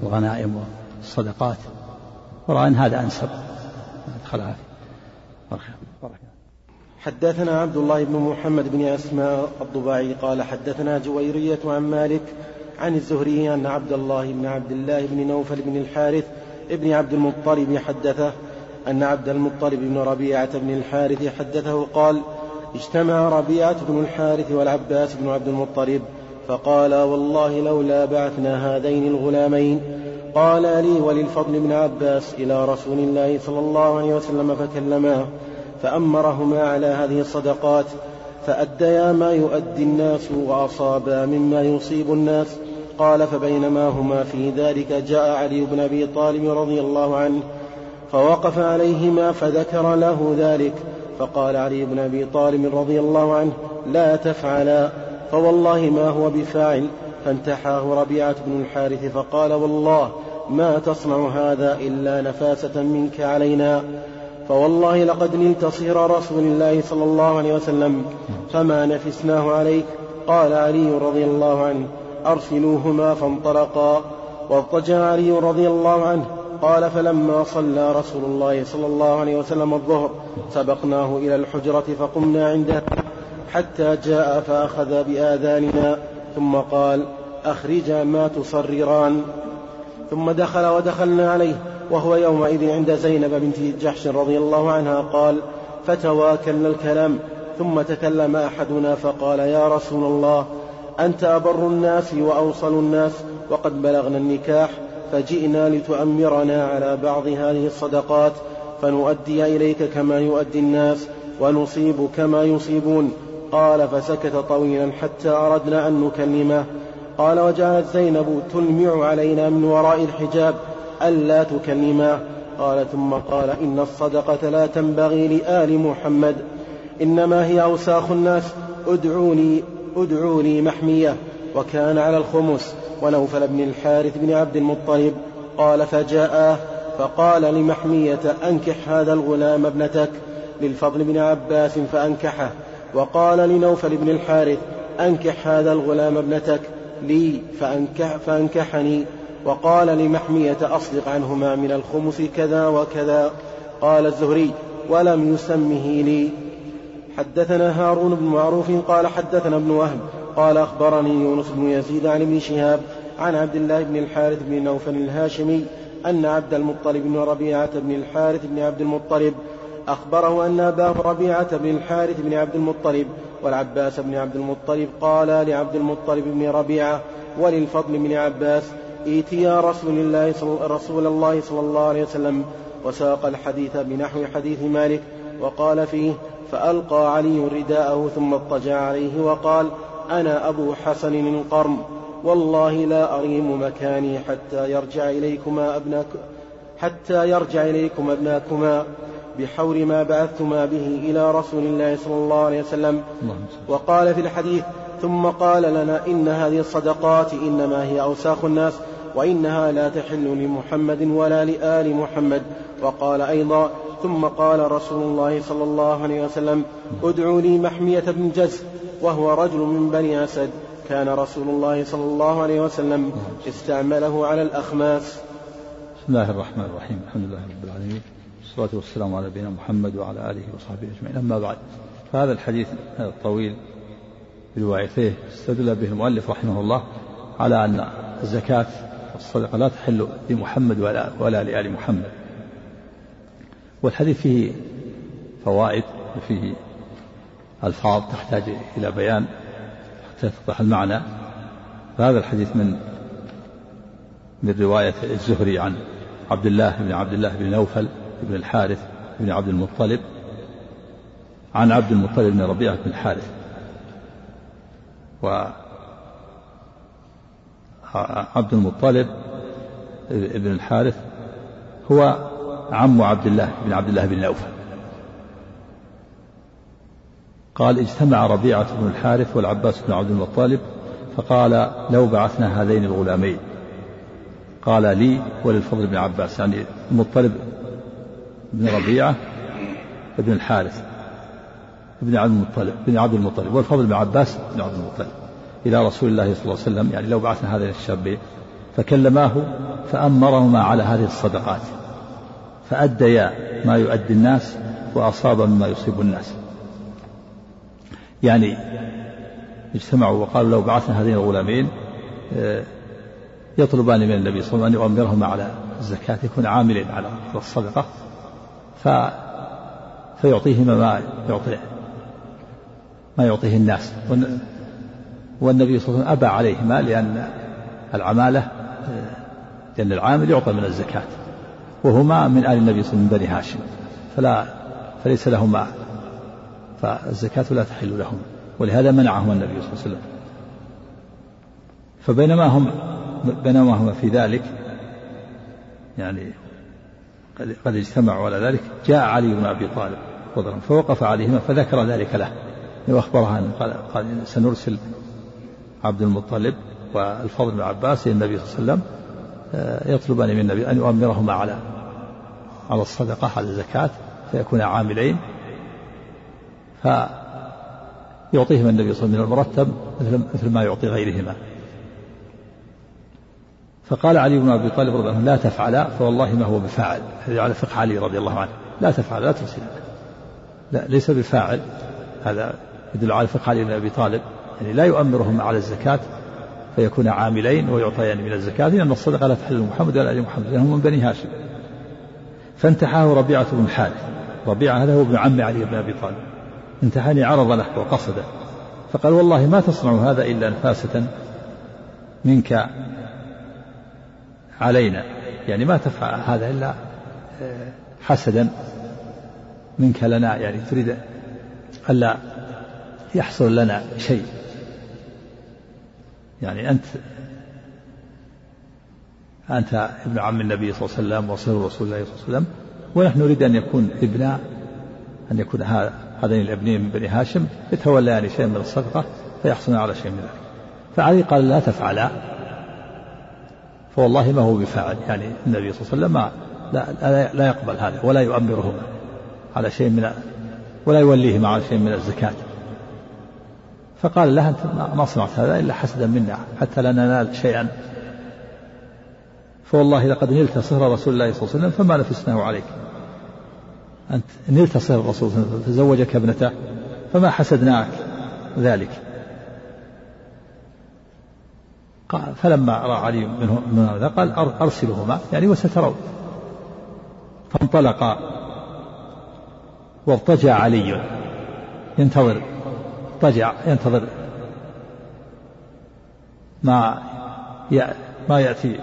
الغنائم والصدقات. ورأى أن هذا أنسب. ادخلها حدثنا عبد الله بن محمد بن أسماء الضباعي قال حدثنا جويرية عن مالك عن الزهري أن عبد الله بن عبد الله بن نوفل بن الحارث ابن عبد المطلب حدثه أن عبد المطلب بن ربيعة بن الحارث حدثه قال اجتمع ربيعة بن الحارث والعباس بن عبد المطلب فقال والله لولا بعثنا هذين الغلامين. قال لي وللفضل بن عباس إلى رسول الله صلى الله عليه وسلم فكلماه فأمرهما على هذه الصدقات فأديا ما يؤدي الناس وأصابا مما يصيب الناس. قال فبينما هما في ذلك جاء علي بن أبي طالب رضي الله عنه فوقف عليهما فذكر له ذلك فقال علي بن أبي طالب رضي الله عنه لا تفعلا فوالله ما هو بفاعل. فانتحاه ربيعة بن الحارث فقال والله ما تصنع هذا إلا نفاسة منك علينا. فوالله لقد نلت صير رسول الله صلى الله عليه وسلم فما نفسناه عليك. قال علي رضي الله عنه أرسلوهما فانطلقا. واضطجع علي رضي الله عنه قال فلما صلى رسول الله صلى الله عليه وسلم الظهر سبقناه إلى الحجرة فقمنا عنده حتى جاء فأخذ بآذاننا ثم قال أخرجا ما تصرران. ثم دخل ودخلنا عليه وهو يومئذ عند زينب بنت جحش رضي الله عنها قال فتواكلنا الكلام. ثم تكلم أحدنا فقال يا رسول الله أنت أبر الناس وأوصل الناس وقد بلغنا النكاح. فجئنا لتؤمرنا على بعض هذه الصدقات فنؤدي إليك كما يؤدي الناس ونصيب كما يصيبون. قال فسكت طويلا حتى أردنا أن نكلمه. قال وجعلت زينب تلمع علينا من وراء الحجاب ألا تكلما. قال ثم قال إن الصدقة لا تنبغي لآل محمد إنما هي أوساخ الناس ادعوني ادعوني محمية. وكان على الخمس ونوفل بن الحارث بن عبد المطلب قال فجاء فقال لمحمية أنكح هذا الغلام ابنتك للفضل بن عباس فأنكحه وقال لنوفل بن الحارث أنكح هذا الغلام ابنتك لي فأنكح فأنكحني وقال لمحمية أصدق عنهما من الخمس كذا وكذا. قال الزهري ولم يسمه لي. حدثنا هارون بن معروف قال حدثنا ابن وهب قال أخبرني يونس بن يزيد عن ابن شهاب عن عبد الله بن الحارث بن نوفل الهاشمي أن عبد المطلب بن ربيعة بن الحارث بن عبد المطلب أخبره أن أباه ربيعة بن الحارث بن عبد المطلب والعباس بن عبد المطلب قالا لعبد المطلب بن ربيعة وللفضل بن عباس ائتيا رسول الله. رسول الله صلى الله عليه وسلم وساق الحديث بنحو حديث مالك وقال فيه فألقى علي رداءه ثم اضطجع عليه وقال أنا أبو حسن القرم. والله لا أريم مكاني حتى يرجع إليكما أبناك حتى يرجع إليكم أبناكما بحور ما بعثتما به إلى رسول الله صلى الله عليه وسلم. وقال في الحديث ثم قال لنا إن هذه الصدقات إنما هي أوساخ الناس وإنها لا تحل لمحمد ولا لآل محمد. وقال أيضا ثم قال رسول الله صلى الله عليه وسلم. ادعوا لي محمية بن جز. وهو رجل من بني أسد. كان رسول الله صلى الله عليه وسلم استعمله على الأخماس. بسم الله الرحمن الرحيم. الحمد لله رب العالمين. والصلاة والسلام على نبينا محمد وعلى آله وصحبه أجمعين. أما بعد فهذا الحديث الطويل بروايتيه استدل به المؤلف رحمه الله على أن الزكاة والصدقة لا تحل لمحمد ولا, ولا لآل محمد. والحديث فيه فوائد وفيه ألفاظ تحتاج إلى بيان حتى يتضح المعنى. فهذا الحديث من من رواية الزهري عن عبد الله بن عبد الله بن نوفل بن الحارث بن عبد المطلب عن عبد المطلب بن ربيعة بن الحارث. و عبد المطلب بن الحارث هو عم عبد الله بن عبد الله بن نوفل. قال اجتمع ربيعة بن الحارث والعباس بن عبد المطلب فقال لو بعثنا هذين الغلامين. قال لي وللفضل بن عباس يعني المطلب بن ربيعة بن الحارث بن عبد المطلب بن عبد المطلب والفضل بن عباس بن عبد المطلب إلى رسول الله صلى الله عليه وسلم يعني لو بعثنا هذين الشابين. فكلماه فأمرهما على هذه الصدقات فأديا ما يؤدي الناس وأصاب مما يصيب الناس. يعني اجتمعوا وقالوا لو بعثنا هذين الغلامين آه، يطلبان من النبي صلى الله عليه وسلم أن يؤمرهما على الزكاة يكون عاملين على الصدقة ف فيعطيهما ما يعطي ما يعطيه الناس. والنبي صلى الله عليه وسلم أبى عليهما لأن العمالة آه، لأن العامل يعطى من الزكاة وهما من آل النبي صلى الله عليه وسلم من بني هاشم فلا فليس لهما فالزكاة لا تحل لهم ولهذا منعهما النبي صلى الله عليه وسلم. فبينما هم بينما هما في ذلك يعني قد اجتمعوا على ذلك جاء علي بن أبي طالب رضي فوقف عليهما فذكر ذلك له. وأخبره قال, قال سنرسل عبد المطلب والفضل بن عباس إلى النبي صلى الله عليه وسلم آه، يطلبان من النبي أن يؤمرهما على على الصدقة على الزكاة فيكون عاملين. فيعطيهما النبي صلى الله عليه وسلم من المرتب مثل مثل ما يعطي غيرهما. فقال علي بن أبي طالب رضي الله عنه لا تفعلا فوالله ما هو بفاعل. هذا على فقه علي رضي الله عنه. لا تفعل لا ترسل لا ليس بفاعل. هذا يدل على فقه علي بن أبي طالب. يعني لا يؤمرهم على الزكاة فيكون عاملين ويعطيان من الزكاة لأن الصدقة لا تحل محمد ولا آل محمد لأنهم من بني هاشم. فانتحاه ربيعة بن حارث. ربيعة هذا هو ابن عم علي بن أبي طالب. انتحاني عرض له وقصده. فقال والله ما تصنع هذا إلا نفاسة منك علينا. يعني ما تفعل هذا إلا آه، حسدا منك لنا. يعني تريد ألا يحصل لنا شيء. يعني أنت أنت ابن عم النبي صلى الله عليه وسلم وصهر رسول الله صلى الله عليه وسلم. ونحن نريد أن يكون ابناء أن يكون هذين الابنين من بني هاشم يتوليان شيئا من الصدقة فيحصلون على شيء من ذلك. فعلي قال لا تفعلا. فوالله ما هو بفاعل. يعني النبي صلى الله عليه وسلم ما لا, لا يقبل هذا ولا يؤمرهما على شيء من ولا يوليهما على شيء من الزكاة. فقال لها أنت ما صنعت هذا إلا حسدا منا حتى لا ننال شيئا. فوالله لقد نلت صهر رسول الله صلى الله عليه وسلم فما نفسناه عليك. أنت نلت صهر الرسول صلى الله عليه وسلم فزوجك ابنته فما حسدناك ذلك. قال فلما رأى علي منه من هذا قال أرسلهما يعني وسترون. فانطلقا واضطجع علي. ينتظر اضطجع ينتظر ما ما يأتي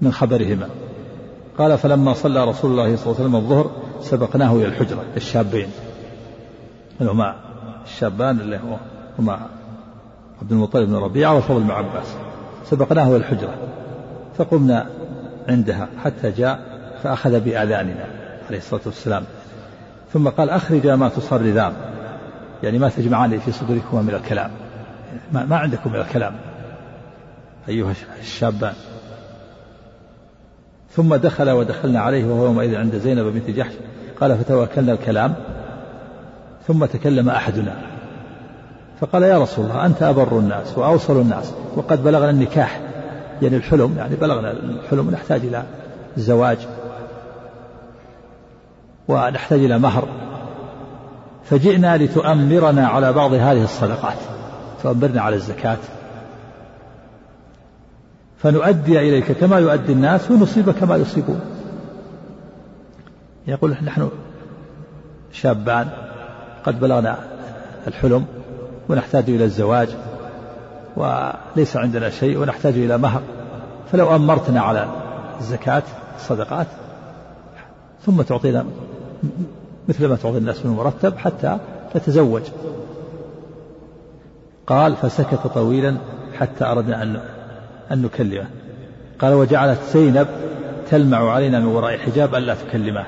من خبرهما. قال فلما صلى رسول الله صلى الله عليه وسلم الظهر سبقناه إلى الحجرة الشابين. هما الشابان اللي هما عبد المطلب بن ربيعة والفضل بن عباس. سبقناه إلى الحجرة. فقمنا عندها حتى جاء فأخذ بآذاننا عليه الصلاة والسلام. ثم قال أخرج ما تصرذان. يعني ما تجمعان في صدوركما من الكلام. ما, ما عندكم من الكلام. أيها الشابان. ثم دخل ودخلنا عليه وهو يومئذ عند زينب بنت جحش. قال فتوكلنا الكلام. ثم تكلم أحدنا. فقال يا رسول الله أنت أبر الناس وأوصل الناس وقد بلغنا النكاح. يعني الحلم يعني بلغنا الحلم نحتاج إلى الزواج ونحتاج إلى مهر. فجئنا لتؤمرنا على بعض هذه الصدقات. تؤمرنا على الزكاة. فنؤدي إليك كما يؤدي الناس ونصيب كما يصيبون. يقول نحن شابان قد بلغنا الحلم ونحتاج إلى الزواج وليس عندنا شيء ونحتاج إلى مهر. فلو أمرتنا على الزكاة الصدقات ثم تعطينا مثل ما تعطي الناس من مرتب حتى نتزوج قال فسكت طويلا حتى أردنا أن أن نكلمه. قال وجعلت زينب تلمع علينا من وراء حجاب ألا تكلمه.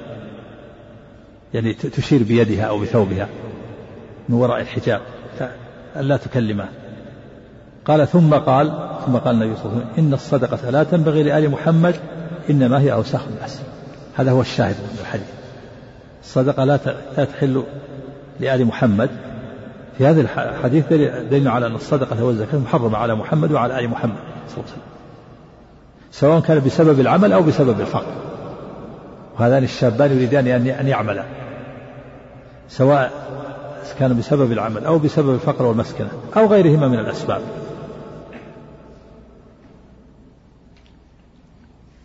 يعني تشير بيدها أو بثوبها من وراء الحجاب ألا تكلمه. قال ثم قال ثم قال النبي صلى الله عليه وسلم إن الصدقة لا تنبغي لآل محمد إنما هي أوساخ الناس. هذا هو الشاهد من الحديث. الصدقة لا لا تحل لآل محمد. في هذا الحديث دليل على أن الصدقة والزكاة محرمة على محمد وعلى آل محمد. وسلم سواء كان بسبب العمل أو بسبب الفقر. وهذان الشابان يريدان أن يعملا. سواء كان بسبب العمل أو بسبب الفقر والمسكنة أو غيرهما من الأسباب.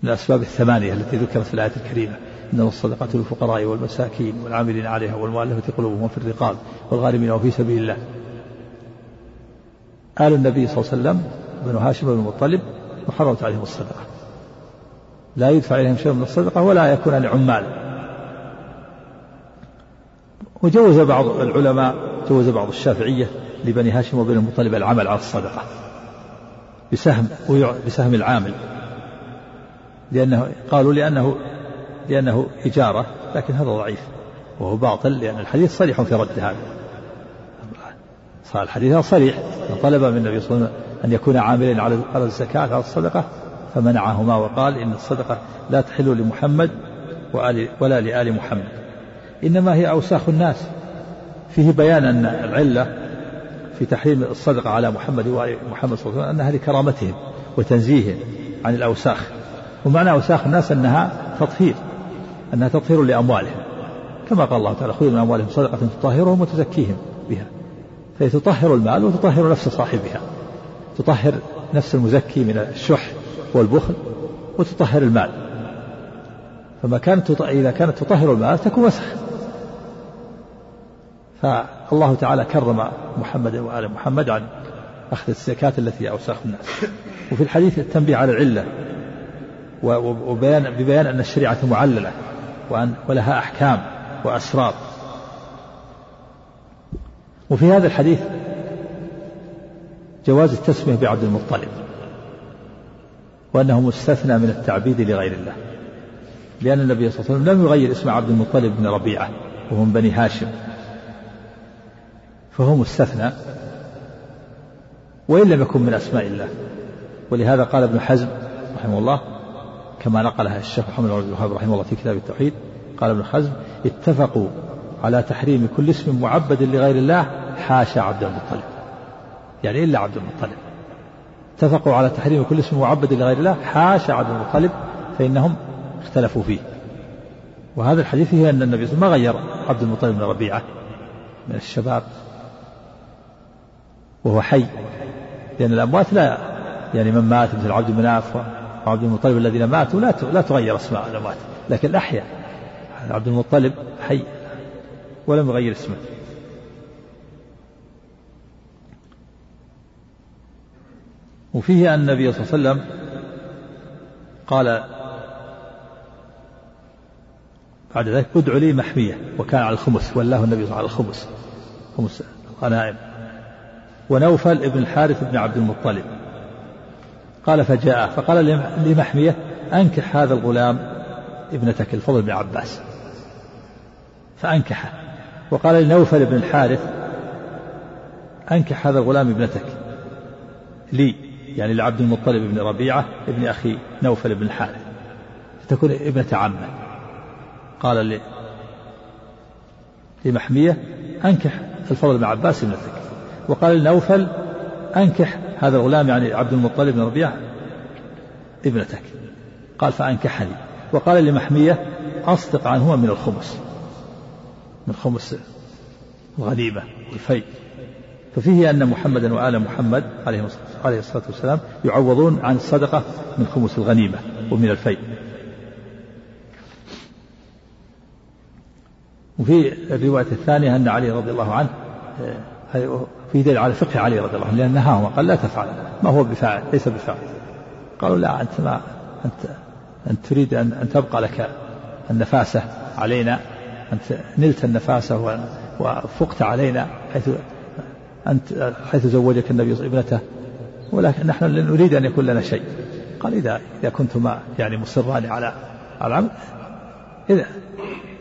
من الأسباب الثمانية التي ذكرت في الآية الكريمة. إنما الصدقات للفقراء والمساكين والعاملين عليها والمؤلفة قلوبهم وفي الرقاب والغارمين وفي سبيل الله. آل النبي صلى الله عليه وسلم بن هاشم بن المطلب وحرمت عليهم الصدقة. لا يدفع إليهم شيء من الصدقة ولا يكون لعمال. وجوز بعض العلماء جوز بعض الشافعية لبني هاشم وبن المطلب العمل على الصدقة بسهم بسهم العامل. لأنه قالوا لأنه لأنه إجارة لكن هذا ضعيف وهو باطل لأن الحديث صريح في رد هذا. الحديث صريح طلب من النبي صلى الله عليه وسلم أن يكون على على الزكاة على الصدقة فمنعهما وقال إن الصدقة لا تحل لمحمد وآل ولا لآل محمد. إنما هي أوساخ الناس. فيه بيان أن العلة في تحريم الصدقة على محمد وآل محمد صلى الله عليه وسلم أنها لكرامتهم وتنزيههم عن الأوساخ. ومعنى أوساخ الناس أنها تطهير أنها تطهير لأموالهم. كما قال الله تعالى خذوا من أموالهم صدقة تطهرهم وتزكيهم بها. فهي تطهر المال وتطهر نفس صاحبها. تطهر نفس المزكي من الشح والبخل وتطهر المال. فما كانت إذا كانت تطهر المال تكون وسخ. فالله تعالى كرم محمد وآل محمد عن أخذ الزكاة التي أوساخ الناس. وفي الحديث التنبيه على العلة وبيان ببيان أن الشريعة معللة وأن ولها أحكام وأسرار وفي هذا الحديث جواز التسمية بعبد المطلب وأنه مستثنى من التعبيد لغير الله لأن النبي صلى الله عليه وسلم لم يغير اسم عبد المطلب بن ربيعة وهو من بني هاشم فهو مستثنى وإن لم يكن من أسماء الله. ولهذا قال ابن حزم رحمه الله كما نقلها الشيخ محمد بن الوهاب رحمه الله في كتاب التوحيد قال ابن حزم اتفقوا على تحريم كل اسم معبد لغير الله حاشا عبد المطلب. يعني إلا عبد المطلب. اتفقوا على تحريم كل اسم معبد لغير الله حاشا عبد المطلب فإنهم اختلفوا فيه. وهذا الحديث فيه أن النبي صلى الله عليه وسلم ما غير عبد المطلب بن ربيعة من الشباب وهو حي. لأن الأموات لا يعني من مات مثل عبد مناف وعبد المطلب الذين ماتوا لا لا تغير أسماء الأموات لكن الأحياء. عبد المطلب حي ولم يغير اسمه. وفيه أن النبي صلى الله عليه وسلم قال بعد ذلك ادعوا لي محمية وكان على الخمس والله النبي صلى الله عليه وسلم على الخمس خمس الغنائم ونوفل ابن الحارث بن عبد المطلب. قال فجاء فقال لمحمية أنكح هذا الغلام ابنتك الفضل بن عباس. فأنكحه وقال لنوفل بن الحارث أنكح هذا الغلام ابنتك. لي. يعني لعبد المطلب بن ربيعة ابن أخي نوفل بن الحارث تكون ابنة عمه. قال لمحمية أنكح الفضل بن عباس ابنتك. وقال لنوفل أنكح هذا الغلام يعني عبد المطلب بن ربيعة ابنتك. قال فأنكحني. وقال لمحمية أصدق عنهما من الخمس. من خمس الغنيمة والفيء ففيه أن محمدا وآل محمد عليه الصلاة والسلام يعوضون عن الصدقة من خمس الغنيمة ومن الفيء. وفي الرواية الثانية أن علي رضي الله عنه آه، في دليل على فقه علي رضي الله عنه لأن نهاهم قال لا تفعل ما هو بفاعل ليس بفاعل. قالوا لا أنت ما أنت أنت تريد أن, أن تبقى لك النفاسة علينا أنت نلت النفاسة وفقت علينا حيث أنت حيث زوجك النبي ابنته ولكن نحن نريد أن يكون لنا شيء. قال إذا إذا كنتما يعني مصران على العمل إذا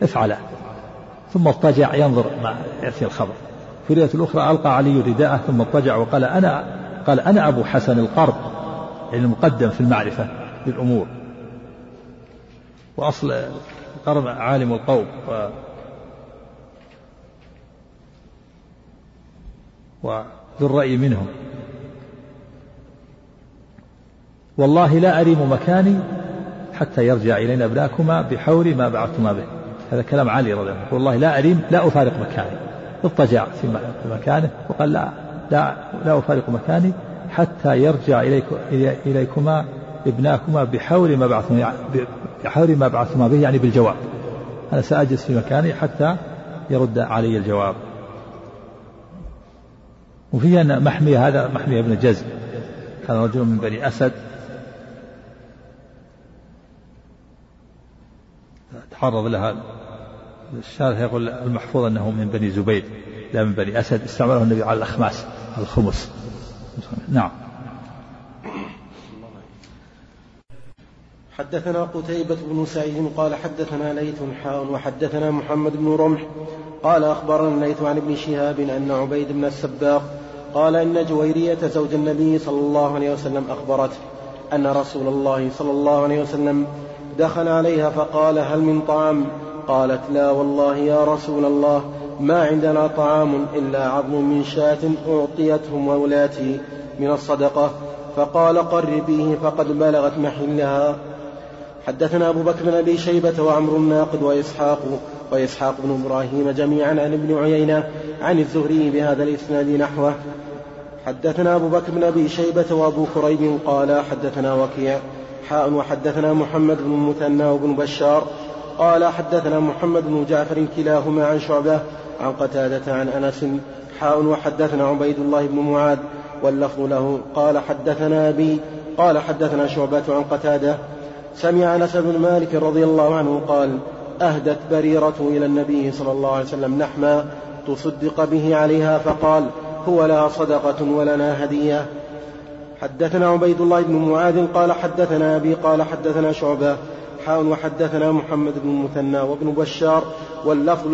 افعلا. ثم اضطجع ينظر ما يأتي الخبر. في رواية الأخرى ألقى علي رداءه ثم اضطجع وقال أنا قال أنا أبو حسن القرب يعني المقدم في المعرفة للأمور. وأصل القرب عالم القوم وذو الرأي منهم. والله لا أريم مكاني حتى يرجع إلينا ابناكما بحور ما بعثتما به. هذا كلام علي رضي الله عنه. والله لا أريم لا أفارق مكاني. اضطجع في مكانه. وقال لا لا لا أفارق مكاني حتى يرجع إليكم إليكما ابناكما بحول ما بعثتما بحول ما بعثتما به يعني بالجواب. أنا سأجلس في مكاني حتى يرد علي الجواب. وفيه أن محمية هذا محمية بن جزم. كان رجل من بني أسد. تعرض لها. الشارح يقول المحفوظ أنه من بني زبيد لا من بني أسد. استعمله النبي على الأخماس الخمس. نعم. حدثنا قتيبة بن سعيد قال حدثنا ليث حاء وحدثنا محمد بن رمح قال أخبرنا ليث عن ابن شهاب أن عبيد بن السباق قال إن جويرية زوج النبي صلى الله عليه وسلم أخبرته أن رسول الله صلى الله عليه وسلم دخل عليها فقال هل من طعام؟ قالت لا والله يا رسول الله ما عندنا طعام إلا عظم من شاة أعطيته مولاتي من الصدقة. فقال قربيه فقد بلغت محلها. حدثنا أبو بكر بن أبي شيبة وعمر الناقد وإسحاق وإسحاق بن إبراهيم جميعا عن ابن عيينة عن الزهري بهذا الإسناد نحوه. حدثنا أبو بكر بن أبي شيبة وأبو كريب قال حدثنا وكيع حاء وحدثنا محمد بن المثنى وابن بشار قال حدثنا محمد بن جعفر كلاهما عن شعبة عن قتادة عن أنس حاء وحدثنا عبيد الله بن معاذ واللفظ له. قال حدثنا أبي قال حدثنا شعبة عن قتادة سمع أنس بن مالك رضي الله عنه قال أهدت بريرة إلى النبي صلى الله عليه وسلم نحما تصدق به عليها فقال هو لها صدقة ولنا هدية. حدثنا عبيد الله بن معاذ قال حدثنا أبي قال حدثنا شعبة حاء وحدثنا محمد بن المثنى وابن بشار واللفظ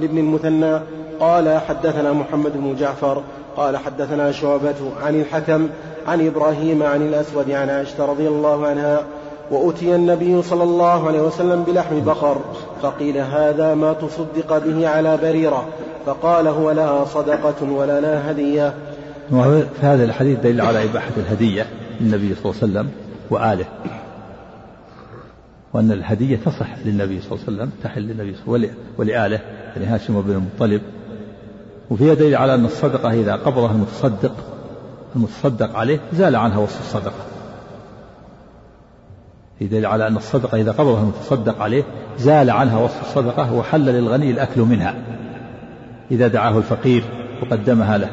لابن المثنى. قال حدثنا محمد بن جعفر قال حدثنا شعبة عن الحكم عن إبراهيم عن الأسود عن عائشة رضي الله عنها وأتي النبي صلى الله عليه وسلم بلحم بقر فقيل هذا ما تصدق به على بريرة فقال هو لها صدقة ولنا هدية. في هذا الحديث دليل على إباحة الهدية للنبي صلى الله عليه وسلم وآله وأن الهدية تصح للنبي صلى الله عليه وسلم تحل للنبي صلى الله عليه وسلم ولآله يعني هاشم بن المطلب. وفيها دليل على أن الصدقة إذا قبضها المتصدق المتصدق عليه زال عنها وصف الصدقة. في دليل على أن الصدقة إذا قبضها المتصدق عليه زال عنها وصف الصدقة وحل للغني الأكل منها. إذا دعاه الفقير وقدمها له.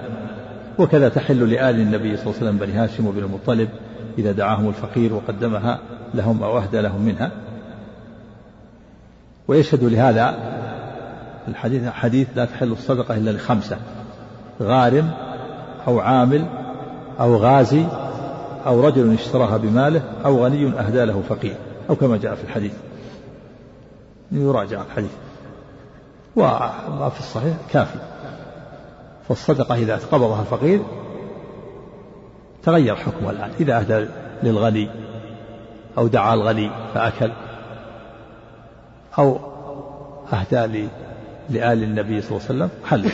وكذا تحل لآل النبي صلى الله عليه وسلم بني هاشم وبن المطلب إذا دعاهم الفقير وقدمها لهم أو أهدى لهم منها. ويشهد لهذا الحديث حديث لا تحل الصدقة إلا لخمسة غارم أو عامل أو غازي أو رجل اشتراها بماله أو غني أهدى له فقير أو كما جاء في الحديث. يراجع الحديث. وما في الصحيح كافي. فالصدقة إذا قبضها الفقير تغير حكمها الآن. إذا أهدى للغني أو دعا الغني فأكل أو أهدى لآل النبي صلى الله عليه وسلم حل.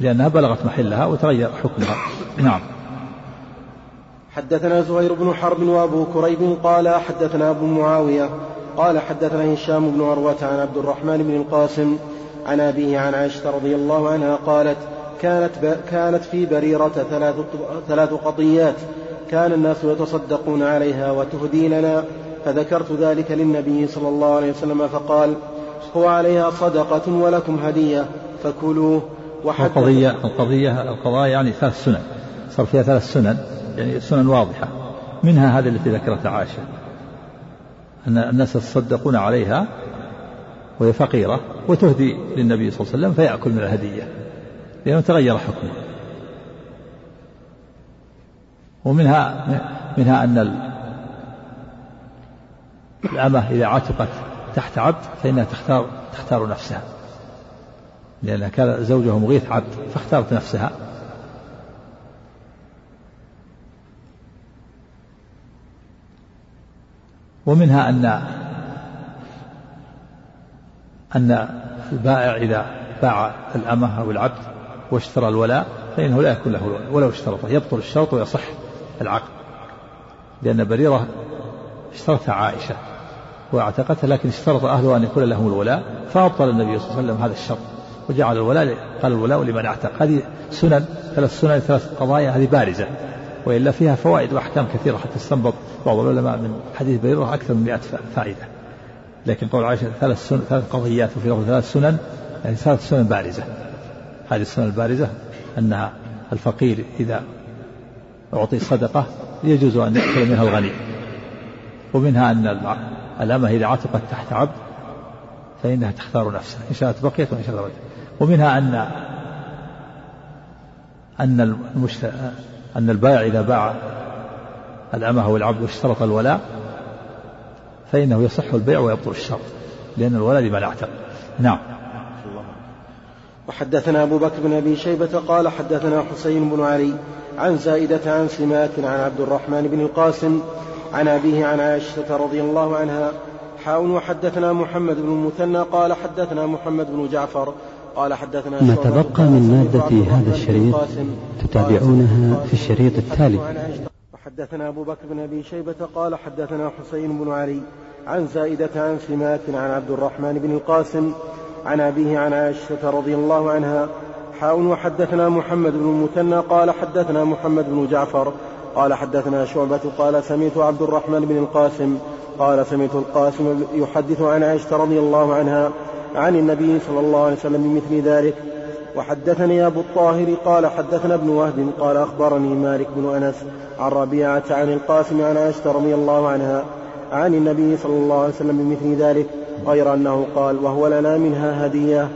لأنها بلغت محلها وتغير حكمها. نعم. حدثنا زهير بن حرب وابو كريب قال حدثنا ابو معاوية قال حدثنا هشام بن عروة عن عبد الرحمن بن القاسم عن أبيه عن عائشة رضي الله عنها قالت كانت كانت في بريرة ثلاث ثلاث قضيات كان الناس يتصدقون عليها وتهدي لنا فذكرت ذلك للنبي صلى الله عليه وسلم فقال هو عليها صدقة ولكم هدية فكلوه. القضية القضية القضايا يعني ثلاث سنن صار فيها ثلاث سنن. يعني سنن واضحة. منها هذه التي ذكرتها عائشة. أن الناس يتصدقون عليها وهي فقيرة وتهدي للنبي صلى الله عليه وسلم فيأكل من الهدية. لأنه تغير حكمه. ومنها منها أن الأمة إذا عتقت تحت عبد فإنها تختار تختار نفسها. لأن كان زوجها مغيث عبد فاختارت نفسها. ومنها أن أن البائع إذا باع الأمة أو العبد واشترى الولاء فإنه لا يكون له الولاء ولو اشترطه يبطل الشرط ويصح العقد لأن بريرة اشترطها عائشة واعتقتها لكن اشترط أهلها أن يكون لهم الولاء فأبطل النبي صلى الله عليه وسلم هذا الشرط وجعل الولاء قال الولاء لمن اعتق. هذه سنن ثلاث سنن ثلاث قضايا هذه بارزة وإلا فيها فوائد وأحكام كثيرة حتى استنبط بعض العلماء من حديث بريرة أكثر من 100 فائدة. لكن قول عائشة ثلاث سنن ثلاث قضيات وفي لفظ ثلاث سنن يعني ثلاث سنن بارزة. هذه السنة البارزة أنها الفقير إذا أعطي صدقة يجوز أن يأكل منها الغني. ومنها أن الأمة إذا عتقت تحت عبد فإنها تختار نفسها إن شاءت بقيت وإن شاءت رجعت ومنها أن أن. أن البائع إذا باع الأمة أو العبد واشترط الولاء فإنه يصح البيع ويبطل الشرط لأن الولاء لمن اعتق نعم. وحدثنا أبو بكر بن أبي شيبة قال حدثنا حسين بن علي عن زائدة عن سماك عن عبد الرحمن بن القاسم عن أبيه عن عائشة رضي الله عنها حاول وحدثنا محمد بن المثنى قال حدثنا محمد بن جعفر قال حدثنا ما تبقى من مادة هذا الشريط تتابعونها في الشريط التالي. وحدثنا أبو بكر بن أبي شيبة قال حدثنا حسين بن علي عن زائدة عن سماك عن عبد الرحمن بن القاسم عن أبيه عن عائشة رضي الله عنها حاء وحدثنا محمد بن المثنى قال حدثنا محمد بن جعفر قال حدثنا شعبة قال سمعت عبد الرحمن بن القاسم قال سمعت القاسم يحدث عن عائشة رضي الله عنها عن النبي صلى الله عليه وسلم بمثل ذلك وحدثني أبو الطاهر قال حدثنا ابن وهب قال أخبرني مالك بن أنس عن ربيعة عن القاسم عن عائشة رضي الله عنها عن النبي صلى الله عليه وسلم بمثل ذلك غير أنه قال وهو لنا منها هدية.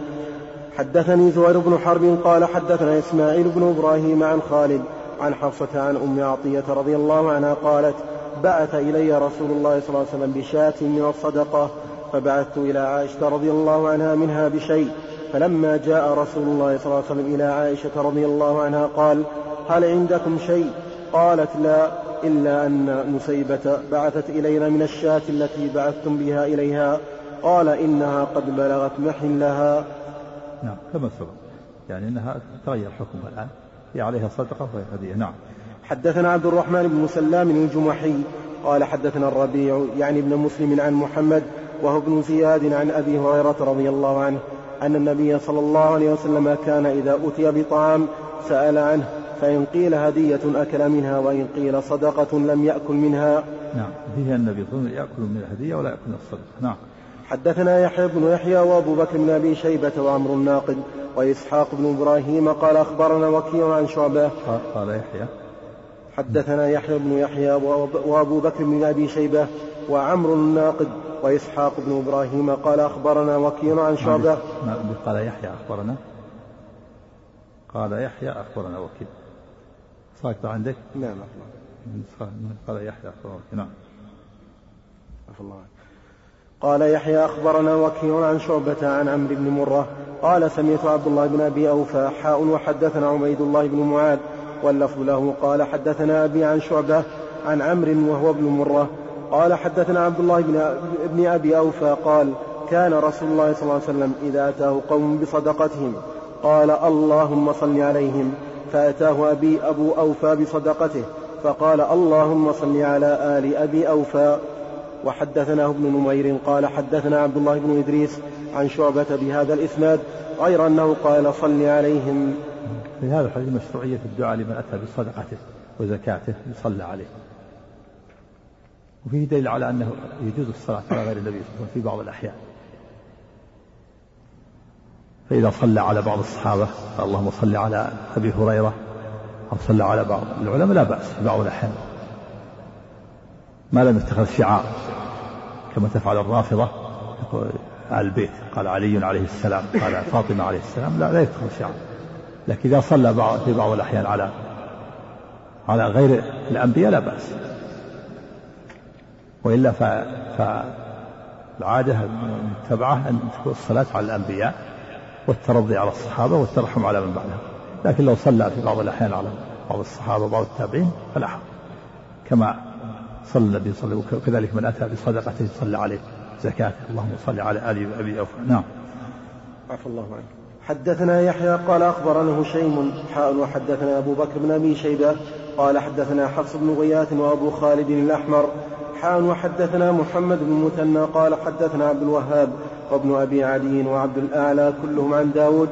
حدثني زهير بن حرب قال حدثنا إسماعيل بن إبراهيم عن خالد عن حفصة عن أم عطية رضي الله عنها قالت بعث إلي رسول الله صلى الله عليه وسلم بشاة من الصدقة فبعثت إلى عائشة رضي الله عنها منها بشيء فلما جاء رسول الله صلى الله عليه وسلم إلى عائشة رضي الله عنها قال هل عندكم شيء؟ قالت لا إلا أن نسيبة بعثت إلينا من الشاة التي بعثتم بها إليها. قال إنها قد بلغت محلها نعم كما سبق يعني أنها تغير حكمها الآن. هي عليها صدقة وهي هدية. نعم. حدثنا عبد الرحمن بن سلام الجمحي. قال حدثنا الربيع يعني ابن مسلم عن محمد وهو ابن زياد عن أبي هريرة رضي الله عنه أن النبي صلى الله عليه وسلم كان إذا أتي بطعام سأل عنه. فإن قيل هدية أكل منها وإن قيل صدقة لم يأكل منها. نعم فيها النبي صلى الله عليه وسلم يأكل من الهدية ولا يأكل من الصدقة. نعم. حدثنا يحيى بن يحيى وأبو بكر بن أبي شيبة وعمر الناقد وإسحاق بن إبراهيم قال أخبرنا وكيع عن شعبة. قال يحيى. حدثنا يحيى بن يحيى وأبو بكر بن أبي شيبة وعمر الناقد وإسحاق بن إبراهيم قال أخبرنا وكيع عن شعبة. قال يحيى أخبرنا. قال يحيى أخبرنا وكيع. ساكت عندك؟ نعم قال يحيى نعم. الله قال يحيى أخبرنا وكيع عن شعبة عن عمرو بن مرة. قال سمعت عبد الله بن أبي أوفى حاء وحدثنا عبيد الله بن معاذ. واللفظ له قال حدثنا أبي عن شعبة عن عمرو وهو ابن مرة. قال حدثنا عبد الله بن أبي أوفى قال كان رسول الله صلى الله عليه وسلم إذا أتاه قوم بصدقتهم قال اللهم صل عليهم. فأتاه أبي أبو أوفى بصدقته فقال اللهم صل على آل أبي أوفى. وحدثنا ابن نمير قال حدثنا عبد الله بن إدريس عن شعبة بهذا الإسناد غير أنه قال صل عليهم. في هذا الحديث مشروعية الدعاء لمن أتى بصدقته وزكاته يصلى عليه. وفيه دليل على أنه يجوز الصلاة على غير النبي في بعض الأحيان. فإذا صلى على بعض الصحابة اللهم صل على أبي هريرة أو صلى على بعض العلماء لا بأس في بعض الأحيان. ما لم يتخذ شعار كما تفعل الرافضة آل البيت قال علي عليه السلام قال فاطمة عليه السلام لا لا يتخذ شعار. لكن إذا صلى بعض في بعض الأحيان على على غير الأنبياء لا بأس. وإلا ف... فالعادة المتبعة أن تكون الصلاة على الأنبياء. والترضي على الصحابة والترحم على من بعدهم. لكن لو صلى في بعض الأحيان على بعض الصحابة وبعض التابعين فلا حرج. كما صلى النبي صلى الله عليه وكذلك من أتى بصدقته صلى عليه زكاة. اللهم صل على آل أبي أوفى. نعم. عفى الله عنك. حدثنا يحيى قال أخبرنا هشيم حاء وحدثنا أبو بكر بن أبي شيبة قال حدثنا حفص بن غياث وأبو خالد الأحمر حاء وحدثنا محمد بن مثنى قال حدثنا عبد الوهاب وابن أبي عدي وعبد الأعلى كلهم عن داود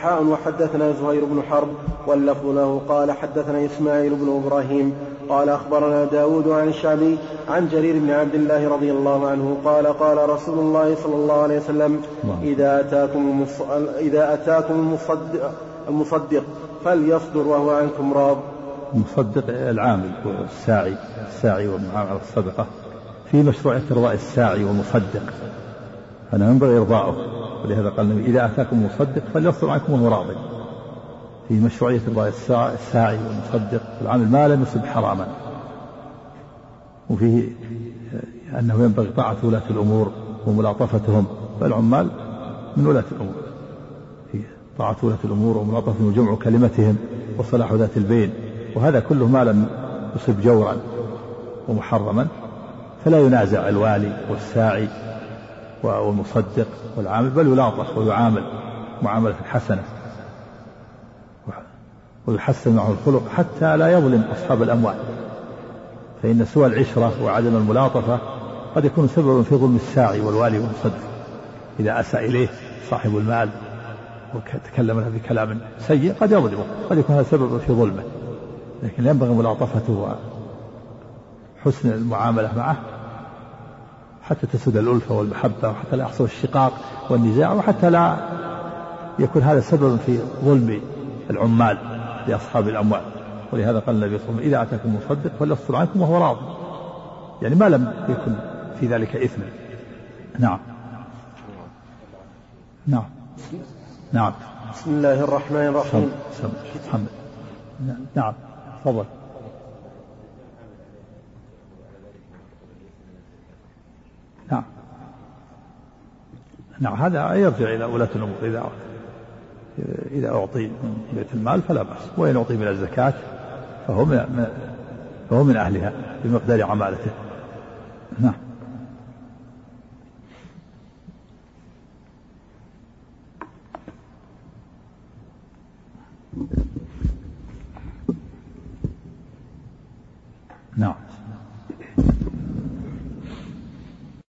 حاء وحدثنا زهير بن حرب واللفظ له قال حدثنا إسماعيل بن إبراهيم قال أخبرنا داود عن الشعبي عن جرير بن عبد الله رضي الله عنه قال قال رسول الله صلى الله عليه وسلم إذا أتاكم إذا أتاكم المصدق, المصدق فليصدر وهو عنكم راض. المصدق العامل والساعي الساعي والمعامل الصدقة في مشروعية إرضاء الساعي والمصدق. فأنا ينبغي إرضاؤه. ولهذا قال النبي إذا أتاكم مصدق فليصدر عنكم وهو راضي. في مشروعية إرضاء الساعي والمصدق العامل ما لم يصب حراما. وفيه أنه ينبغي طاعة ولاة الأمور وملاطفتهم. فالعمال من ولاة الأمور. طاعة ولاة الأمور وملاطفتهم وجمع كلمتهم وصلاح ذات البين. وهذا كله ما لم يصب جورا ومحرما. فلا ينازع الوالي والساعي والمصدق والعامل بل يلاطف ويعامل معاملة حسنة. ويحسن معه الخلق حتى لا يظلم أصحاب الأموال. فإن سوء العشرة وعدم الملاطفة قد يكون سببا في ظلم الساعي والوالي والمصدق. إذا أساء إليه صاحب المال وتكلم بكلام سيء قد يظلمه قد يكون هذا سببا في ظلمه. لكن ينبغي ملاطفته وحسن المعاملة معه. حتى تسد الألفة والمحبة وحتى لا يحصل الشقاق والنزاع وحتى لا يكون هذا سببا في ظلم العمال لأصحاب الأموال. ولهذا قال النبي صلى الله عليه وسلم إذا أتاكم مصدق فليصدر عنكم وهو راض. يعني ما لم يكن في ذلك إثم. نعم. نعم. نعم. بسم الله الرحمن الرحيم. محمد نعم. تفضل. نعم هذا يرجع إلى ولاة الأمور. إذا إذا أعطي من بيت المال فلا بأس وإن أعطي من الزكاة فهو من فهو من أهلها بمقدار عمالته. نعم. نعم.